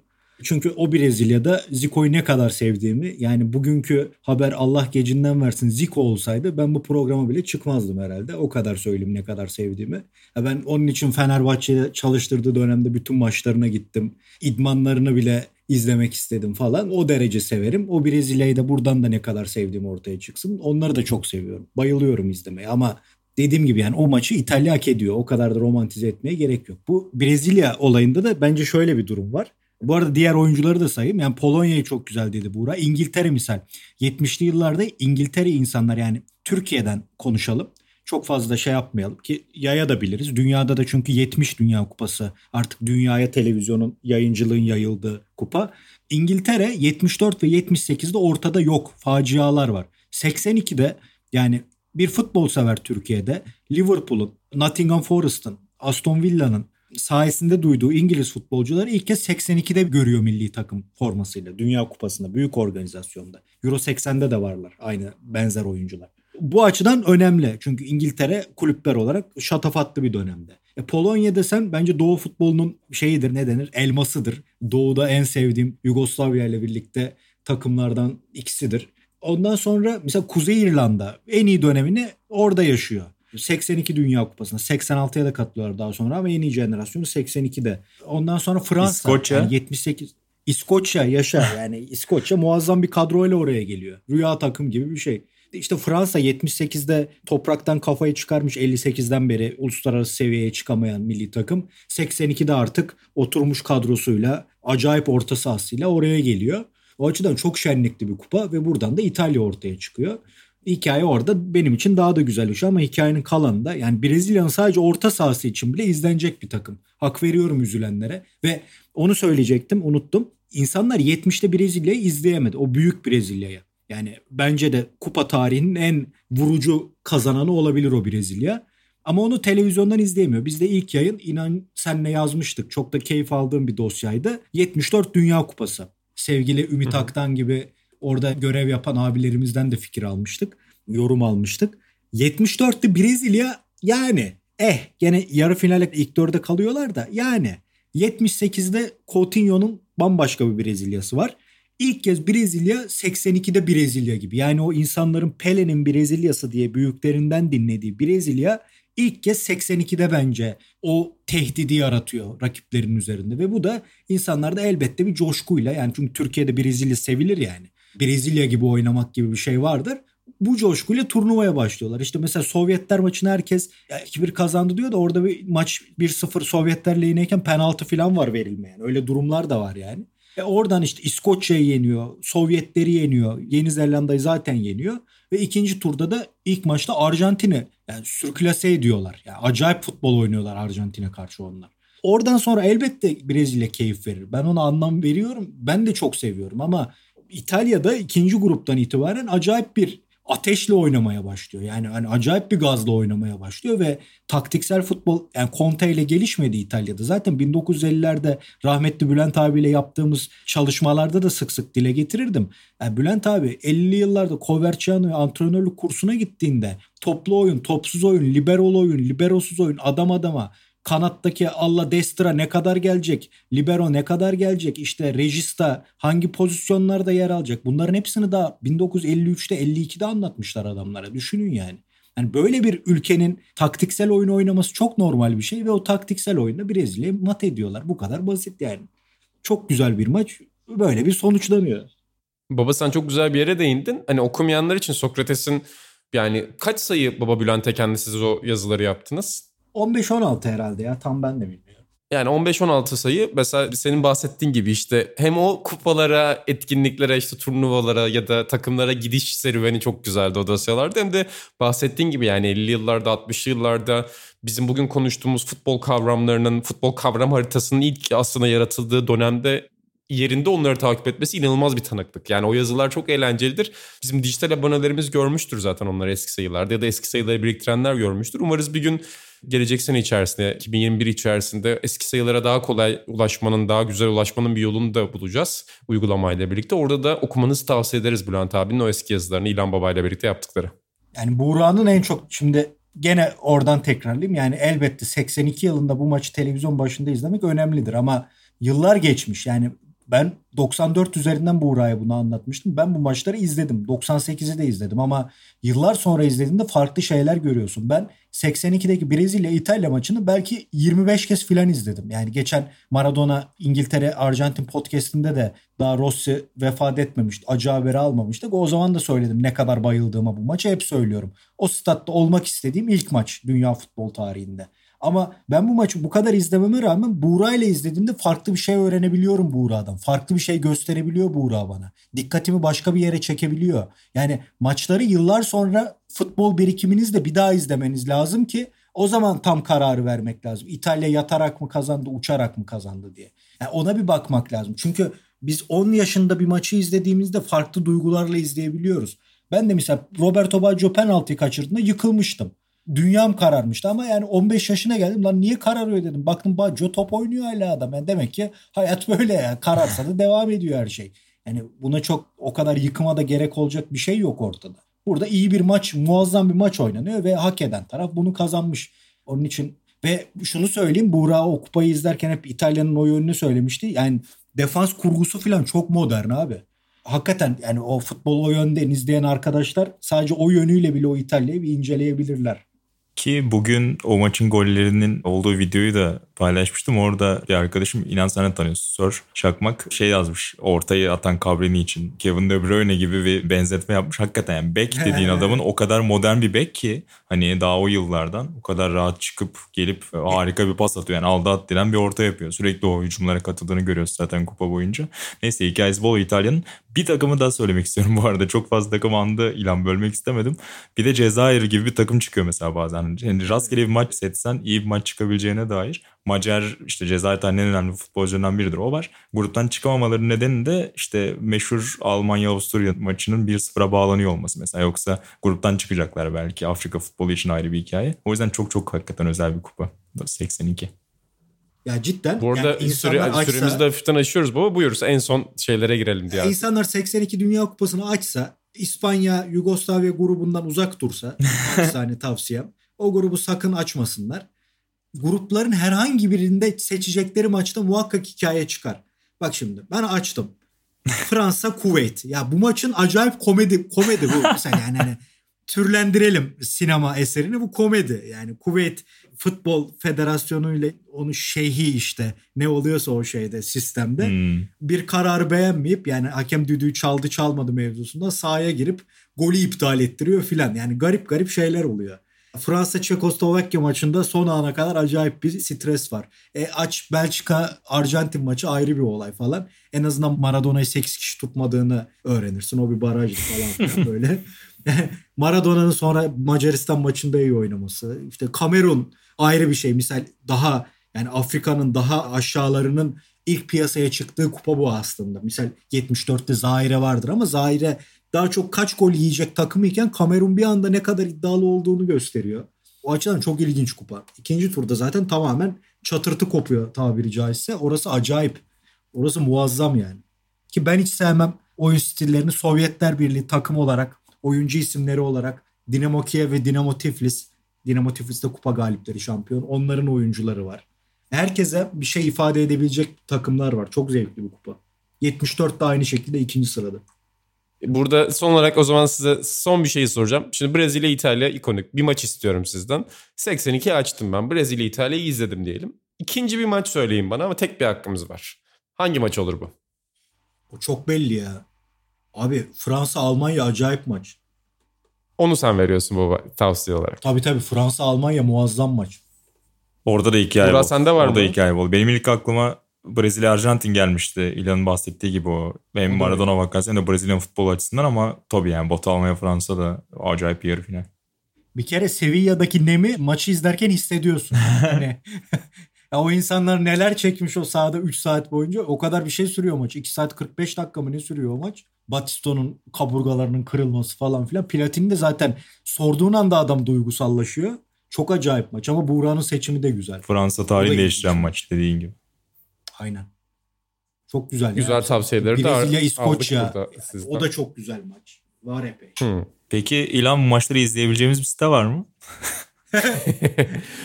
Çünkü o Brezilya'da Zico'yu ne kadar sevdiğimi yani bugünkü haber Allah gecinden versin Zico olsaydı ben bu programa bile çıkmazdım herhalde. O kadar söyleyeyim ne kadar sevdiğimi. Ya ben onun için Fenerbahçe'de çalıştırdığı dönemde bütün maçlarına gittim. İdmanlarını bile izlemek istedim falan. O derece severim. O Brezilya'yı da buradan da ne kadar sevdiğim ortaya çıksın. Onları da çok seviyorum. Bayılıyorum izlemeye ama dediğim gibi yani o maçı İtalya hak ediyor. O kadar da romantize etmeye gerek yok. Bu Brezilya olayında da bence şöyle bir durum var. Bu arada diğer oyuncuları da sayayım. Yani Polonya'yı çok güzel dedi Buğra. İngiltere misal. 70'li yıllarda İngiltere insanlar yani Türkiye'den konuşalım. Çok fazla şey yapmayalım ki yaya da biliriz. Dünyada da çünkü 70 Dünya Kupası artık dünyaya televizyonun yayıncılığın yayıldığı kupa. İngiltere 74 ve 78'de ortada yok. Facialar var. 82'de yani bir futbol sever Türkiye'de Liverpool'un, Nottingham Forest'ın, Aston Villa'nın sayesinde duyduğu İngiliz futbolcuları ilk kez 82'de görüyor milli takım formasıyla. Dünya Kupası'nda, büyük organizasyonda. Euro 80'de de varlar aynı benzer oyuncular. Bu açıdan önemli. Çünkü İngiltere kulüpler olarak şatafatlı bir dönemde. E, Polonya desen bence Doğu futbolunun şeyidir ne denir elmasıdır. Doğu'da en sevdiğim Yugoslavya ile birlikte takımlardan ikisidir. Ondan sonra mesela Kuzey İrlanda en iyi dönemini orada yaşıyor. 82 Dünya Kupası'na 86'ya da katılıyorlar daha sonra ama en iyi jenerasyonu 82'de. Ondan sonra Fransa İskoçya. yani 78 İskoçya yaşa yani İskoçya muazzam bir kadroyla oraya geliyor. Rüya takım gibi bir şey. İşte Fransa 78'de topraktan kafayı çıkarmış 58'den beri uluslararası seviyeye çıkamayan milli takım. 82'de artık oturmuş kadrosuyla acayip orta sahasıyla oraya geliyor. O açıdan çok şenlikli bir kupa ve buradan da İtalya ortaya çıkıyor. Hikaye orada benim için daha da güzel şey ama hikayenin kalanında yani Brezilya'nın sadece orta sahası için bile izlenecek bir takım. Hak veriyorum üzülenlere ve onu söyleyecektim unuttum. İnsanlar 70'te Brezilya'yı izleyemedi. O büyük Brezilya'ya. Yani bence de kupa tarihinin en vurucu kazananı olabilir o Brezilya. Ama onu televizyondan izleyemiyor. Biz de ilk yayın inan senle yazmıştık. Çok da keyif aldığım bir dosyaydı. 74 Dünya Kupası. Sevgili Ümit Aktan gibi orada görev yapan abilerimizden de fikir almıştık. Yorum almıştık. 74'te Brezilya yani eh gene yarı finale ilk dörde kalıyorlar da yani 78'de Coutinho'nun bambaşka bir Brezilyası var. İlk kez Brezilya 82'de Brezilya gibi. Yani o insanların Pele'nin Brezilyası diye büyüklerinden dinlediği Brezilya ilk kez 82'de bence o tehdidi yaratıyor rakiplerin üzerinde. Ve bu da insanlarda elbette bir coşkuyla yani çünkü Türkiye'de Brezilya sevilir yani. Brezilya gibi oynamak gibi bir şey vardır. Bu coşkuyla turnuvaya başlıyorlar. İşte mesela Sovyetler maçını herkes 2-1 kazandı diyor da orada bir maç 1-0 Sovyetler lehineyken penaltı falan var verilmeyen. Öyle durumlar da var yani. E oradan işte İskoçya'yı yeniyor, Sovyetleri yeniyor, Yeni Zelanda'yı zaten yeniyor. Ve ikinci turda da ilk maçta Arjantin'i yani sürklase ediyorlar. Yani acayip futbol oynuyorlar Arjantin'e karşı onlar. Oradan sonra elbette Brezilya keyif verir. Ben ona anlam veriyorum. Ben de çok seviyorum ama İtalya'da ikinci gruptan itibaren acayip bir ateşle oynamaya başlıyor. Yani hani acayip bir gazla oynamaya başlıyor ve taktiksel futbol yani Conte ile gelişmedi İtalya'da. Zaten 1950'lerde rahmetli Bülent abiyle yaptığımız çalışmalarda da sık sık dile getirirdim. Yani Bülent abi 50'li yıllarda Coverciano'ya antrenörlük kursuna gittiğinde toplu oyun, topsuz oyun, liberol oyun, liberosuz oyun, adam adama kanattaki Allah Destra ne kadar gelecek? Libero ne kadar gelecek? İşte Regista hangi pozisyonlarda yer alacak? Bunların hepsini daha 1953'te 52'de anlatmışlar adamlara. Düşünün yani. Yani böyle bir ülkenin taktiksel oyun oynaması çok normal bir şey ve o taktiksel oyunda Brezilya'yı mat ediyorlar. Bu kadar basit yani. Çok güzel bir maç. Böyle bir sonuçlanıyor. Baba sen çok güzel bir yere değindin. Hani okumayanlar için Sokrates'in yani kaç sayı Baba Bülent'e kendisiz o yazıları yaptınız? 15-16 herhalde ya tam ben de bilmiyorum. Yani 15-16 sayı mesela senin bahsettiğin gibi işte hem o kupalara, etkinliklere, işte turnuvalara ya da takımlara gidiş serüveni çok güzeldi o dosyalarda. Hem de bahsettiğin gibi yani 50 yıllarda, 60'lı yıllarda bizim bugün konuştuğumuz futbol kavramlarının, futbol kavram haritasının ilk aslında yaratıldığı dönemde yerinde onları takip etmesi inanılmaz bir tanıklık. Yani o yazılar çok eğlencelidir. Bizim dijital abonelerimiz görmüştür zaten onları eski sayılarda ya da eski sayıları biriktirenler görmüştür. Umarız bir gün gelecek sene içerisinde 2021 içerisinde eski sayılara daha kolay ulaşmanın daha güzel ulaşmanın bir yolunu da bulacağız uygulamayla birlikte. Orada da okumanızı tavsiye ederiz Bülent abinin o eski yazılarını İlhan Baba ile birlikte yaptıkları. Yani Buğra'nın en çok şimdi gene oradan tekrarlayayım. Yani elbette 82 yılında bu maçı televizyon başında izlemek önemlidir ama yıllar geçmiş. Yani ben 94 üzerinden Buğra'ya bunu anlatmıştım. Ben bu maçları izledim. 98'i de izledim ama yıllar sonra izlediğinde farklı şeyler görüyorsun. Ben 82'deki Brezilya İtalya maçını belki 25 kez filan izledim. Yani geçen Maradona İngiltere Arjantin podcast'inde de daha Rossi vefat etmemişti. Acı haberi almamıştık. O zaman da söyledim ne kadar bayıldığıma bu maçı hep söylüyorum. O statta olmak istediğim ilk maç dünya futbol tarihinde. Ama ben bu maçı bu kadar izlememe rağmen Buğra ile izlediğimde farklı bir şey öğrenebiliyorum Buğra'dan. Farklı bir şey gösterebiliyor Buğra bana. Dikkatimi başka bir yere çekebiliyor. Yani maçları yıllar sonra futbol birikiminizle bir daha izlemeniz lazım ki o zaman tam kararı vermek lazım. İtalya yatarak mı kazandı, uçarak mı kazandı diye. Yani ona bir bakmak lazım. Çünkü biz 10 yaşında bir maçı izlediğimizde farklı duygularla izleyebiliyoruz. Ben de mesela Roberto Baggio penaltıyı kaçırdığında yıkılmıştım dünyam kararmıştı ama yani 15 yaşına geldim lan niye kararıyor dedim. Baktım Baggio top oynuyor hala adam. Yani demek ki hayat böyle ya. Kararsa da devam ediyor her şey. Yani buna çok o kadar yıkıma da gerek olacak bir şey yok ortada. Burada iyi bir maç, muazzam bir maç oynanıyor ve hak eden taraf bunu kazanmış. Onun için ve şunu söyleyeyim Buğra o kupayı izlerken hep İtalya'nın o yönünü söylemişti. Yani defans kurgusu falan çok modern abi. Hakikaten yani o futbol o yönden izleyen arkadaşlar sadece o yönüyle bile o İtalya'yı bir inceleyebilirler. Ki bugün o maçın gollerinin olduğu videoyu da paylaşmıştım. Orada bir arkadaşım inan sen tanıyorsun. Sör Şakmak şey yazmış. Ortayı atan Cabrini için. Kevin De Bruyne gibi bir benzetme yapmış. Hakikaten yani bek dediğin adamın o kadar modern bir bek ki hani daha o yıllardan o kadar rahat çıkıp gelip harika bir pas atıyor. Yani aldı at diren bir orta yapıyor. Sürekli o hücumlara katıldığını görüyoruz zaten kupa boyunca. Neyse hikayesi bol İtalya'nın. Bir takımı daha söylemek istiyorum bu arada. Çok fazla takım andı ilan bölmek istemedim. Bir de Cezayir gibi bir takım çıkıyor mesela bazen. Yani rastgele bir maç setsen iyi bir maç çıkabileceğine dair. Macar işte Cezayir en önemli futbolcularından biridir o var. Gruptan çıkamamaları nedeni de işte meşhur Almanya-Avusturya maçının 1-0'a bağlanıyor olması mesela. Yoksa gruptan çıkacaklar belki Afrika futbolu için ayrı bir hikaye. O yüzden çok çok hakikaten özel bir kupa. 82. Ya cidden. Bu arada yani süre, açsa, süremizi de hafiften aşıyoruz baba. Buyuruz en son şeylere girelim diye. İnsanlar 82 Dünya Kupası'nı açsa İspanya Yugoslavya grubundan uzak dursa hani tavsiyem. O grubu sakın açmasınlar. Grupların herhangi birinde seçecekleri maçta muhakkak hikaye çıkar. Bak şimdi ben açtım. Fransa Kuveyt. Ya bu maçın acayip komedi komedi bu mesela yani hani türlendirelim sinema eserini bu komedi. Yani Kuveyt Futbol Federasyonu ile onu şeyhi işte ne oluyorsa o şeyde sistemde hmm. bir karar beğenmeyip yani hakem düdüğü çaldı çalmadı mevzusunda sahaya girip golü iptal ettiriyor filan. Yani garip garip şeyler oluyor. Fransa Çekoslovakya maçında son ana kadar acayip bir stres var. E, aç Belçika Arjantin maçı ayrı bir olay falan. En azından Maradona'yı 8 kişi tutmadığını öğrenirsin. O bir baraj falan böyle. Maradona'nın sonra Macaristan maçında iyi oynaması. İşte Kamerun ayrı bir şey. Misal daha yani Afrika'nın daha aşağılarının ilk piyasaya çıktığı kupa bu aslında. Misal 74'te Zaire vardır ama Zaire daha çok kaç gol yiyecek takım iken Kamerun bir anda ne kadar iddialı olduğunu gösteriyor. O açıdan çok ilginç kupa. İkinci turda zaten tamamen çatırtı kopuyor tabiri caizse. Orası acayip. Orası muazzam yani. Ki ben hiç sevmem oyun stillerini Sovyetler Birliği takım olarak, oyuncu isimleri olarak Dinamo Kiev ve Dinamo Tiflis. Dinamo Tiflis'te kupa galipleri şampiyon. Onların oyuncuları var. Herkese bir şey ifade edebilecek takımlar var. Çok zevkli bir kupa. 74 de aynı şekilde ikinci sırada. Burada son olarak o zaman size son bir şeyi soracağım. Şimdi Brezilya İtalya ikonik bir maç istiyorum sizden. 82 açtım ben. Brezilya İtalya'yı izledim diyelim. İkinci bir maç söyleyin bana ama tek bir hakkımız var. Hangi maç olur bu? O çok belli ya. Abi Fransa Almanya acayip maç. Onu sen veriyorsun bu tavsiye olarak. Tabii tabii Fransa Almanya muazzam maç. Orada da hikaye Burak sende var Orada mı? hikaye bol. Benim ilk aklıma Brezilya Arjantin gelmişti. İlan'ın bahsettiği gibi o. Hem Maradona vakası hem de Brezilya futbol açısından ama tabii yani Batı Almanya Fransa da acayip bir yarı final. Bir kere Sevilla'daki nemi maçı izlerken hissediyorsun. Yani ya o insanlar neler çekmiş o sahada 3 saat boyunca. O kadar bir şey sürüyor maç. 2 saat 45 dakika mı ne sürüyor o maç? Batisto'nun kaburgalarının kırılması falan filan. Platini de zaten sorduğun anda adam duygusallaşıyor. Çok acayip maç ama Buğra'nın seçimi de güzel. Fransa tarihi değiştiren maç dediğin gibi. Aynen. Çok güzel. Güzel yani. tavsiyeleri de Brezilya, İskoçya. O da çok güzel maç. Var epey. Hmm. Peki İlan maçları izleyebileceğimiz bir site var mı?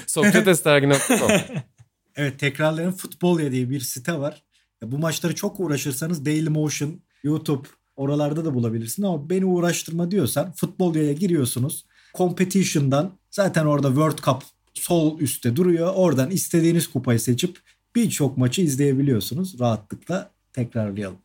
Sokratesdergi.com Evet tekrarlayan Futbolya diye bir site var. bu maçları çok uğraşırsanız Dailymotion, YouTube oralarda da bulabilirsin ama beni uğraştırma diyorsan Futbolya'ya giriyorsunuz. Competition'dan zaten orada World Cup sol üstte duruyor. Oradan istediğiniz kupayı seçip birçok maçı izleyebiliyorsunuz. Rahatlıkla tekrarlayalım.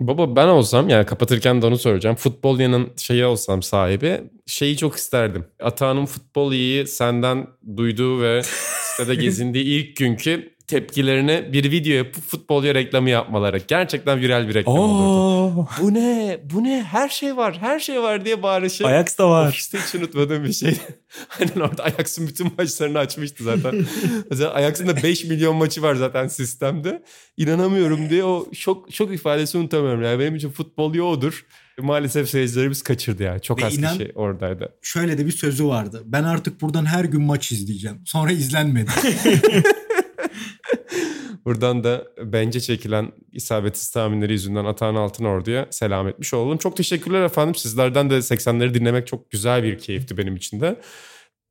Baba ben olsam yani kapatırken de onu soracağım. Futbol yanın şeyi olsam sahibi şeyi çok isterdim. Atağının futbol iyi senden duyduğu ve sitede gezindiği ilk günkü tepkilerini bir video yapıp futbolcu reklamı yapmaları. Gerçekten viral bir reklam Oo. olurdu. Bu ne? Bu ne? Her şey var. Her şey var diye bağırışı. Ajax da var. Ofiste hiç unutmadığım bir şey. Aynen orada Ajax'ın bütün maçlarını açmıştı zaten. Mesela Ajax'ın da 5 milyon maçı var zaten sistemde. İnanamıyorum diye o şok, şok ifadesi unutamıyorum. Yani benim için futbol yoğudur. Maalesef seyircilerimiz kaçırdı yani. Çok Ve az inan, kişi oradaydı. Şöyle de bir sözü vardı. Ben artık buradan her gün maç izleyeceğim. Sonra izlenmedi. Buradan da bence çekilen isabetsiz tahminleri yüzünden Atahan Altın Ordu'ya selam etmiş olalım. Çok teşekkürler efendim. Sizlerden de 80'leri dinlemek çok güzel bir keyifti benim için de.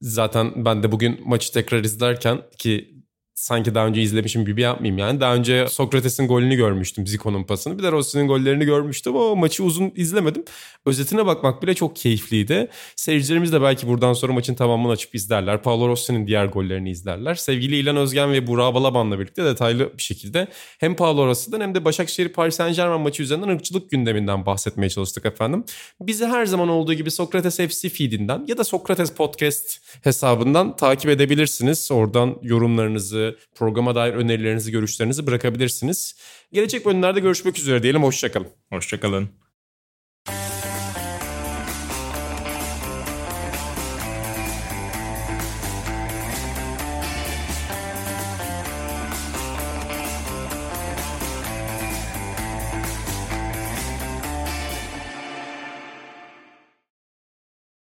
Zaten ben de bugün maçı tekrar izlerken ki sanki daha önce izlemişim gibi yapmayayım yani. Daha önce Sokrates'in golünü görmüştüm Zico'nun pasını. Bir de Rossi'nin gollerini görmüştüm ama maçı uzun izlemedim. Özetine bakmak bile çok keyifliydi. Seyircilerimiz de belki buradan sonra maçın tamamını açıp izlerler. Paolo Rossi'nin diğer gollerini izlerler. Sevgili İlan Özgen ve Burak Balaban'la birlikte detaylı bir şekilde hem Paolo Rossi'den hem de Başakşehir Paris Saint Germain maçı üzerinden ırkçılık gündeminden bahsetmeye çalıştık efendim. Bizi her zaman olduğu gibi Sokrates FC feedinden ya da Sokrates Podcast hesabından takip edebilirsiniz. Oradan yorumlarınızı, programa dair önerilerinizi, görüşlerinizi bırakabilirsiniz. Gelecek bölümlerde görüşmek üzere diyelim. Hoşçakalın. Hoşçakalın.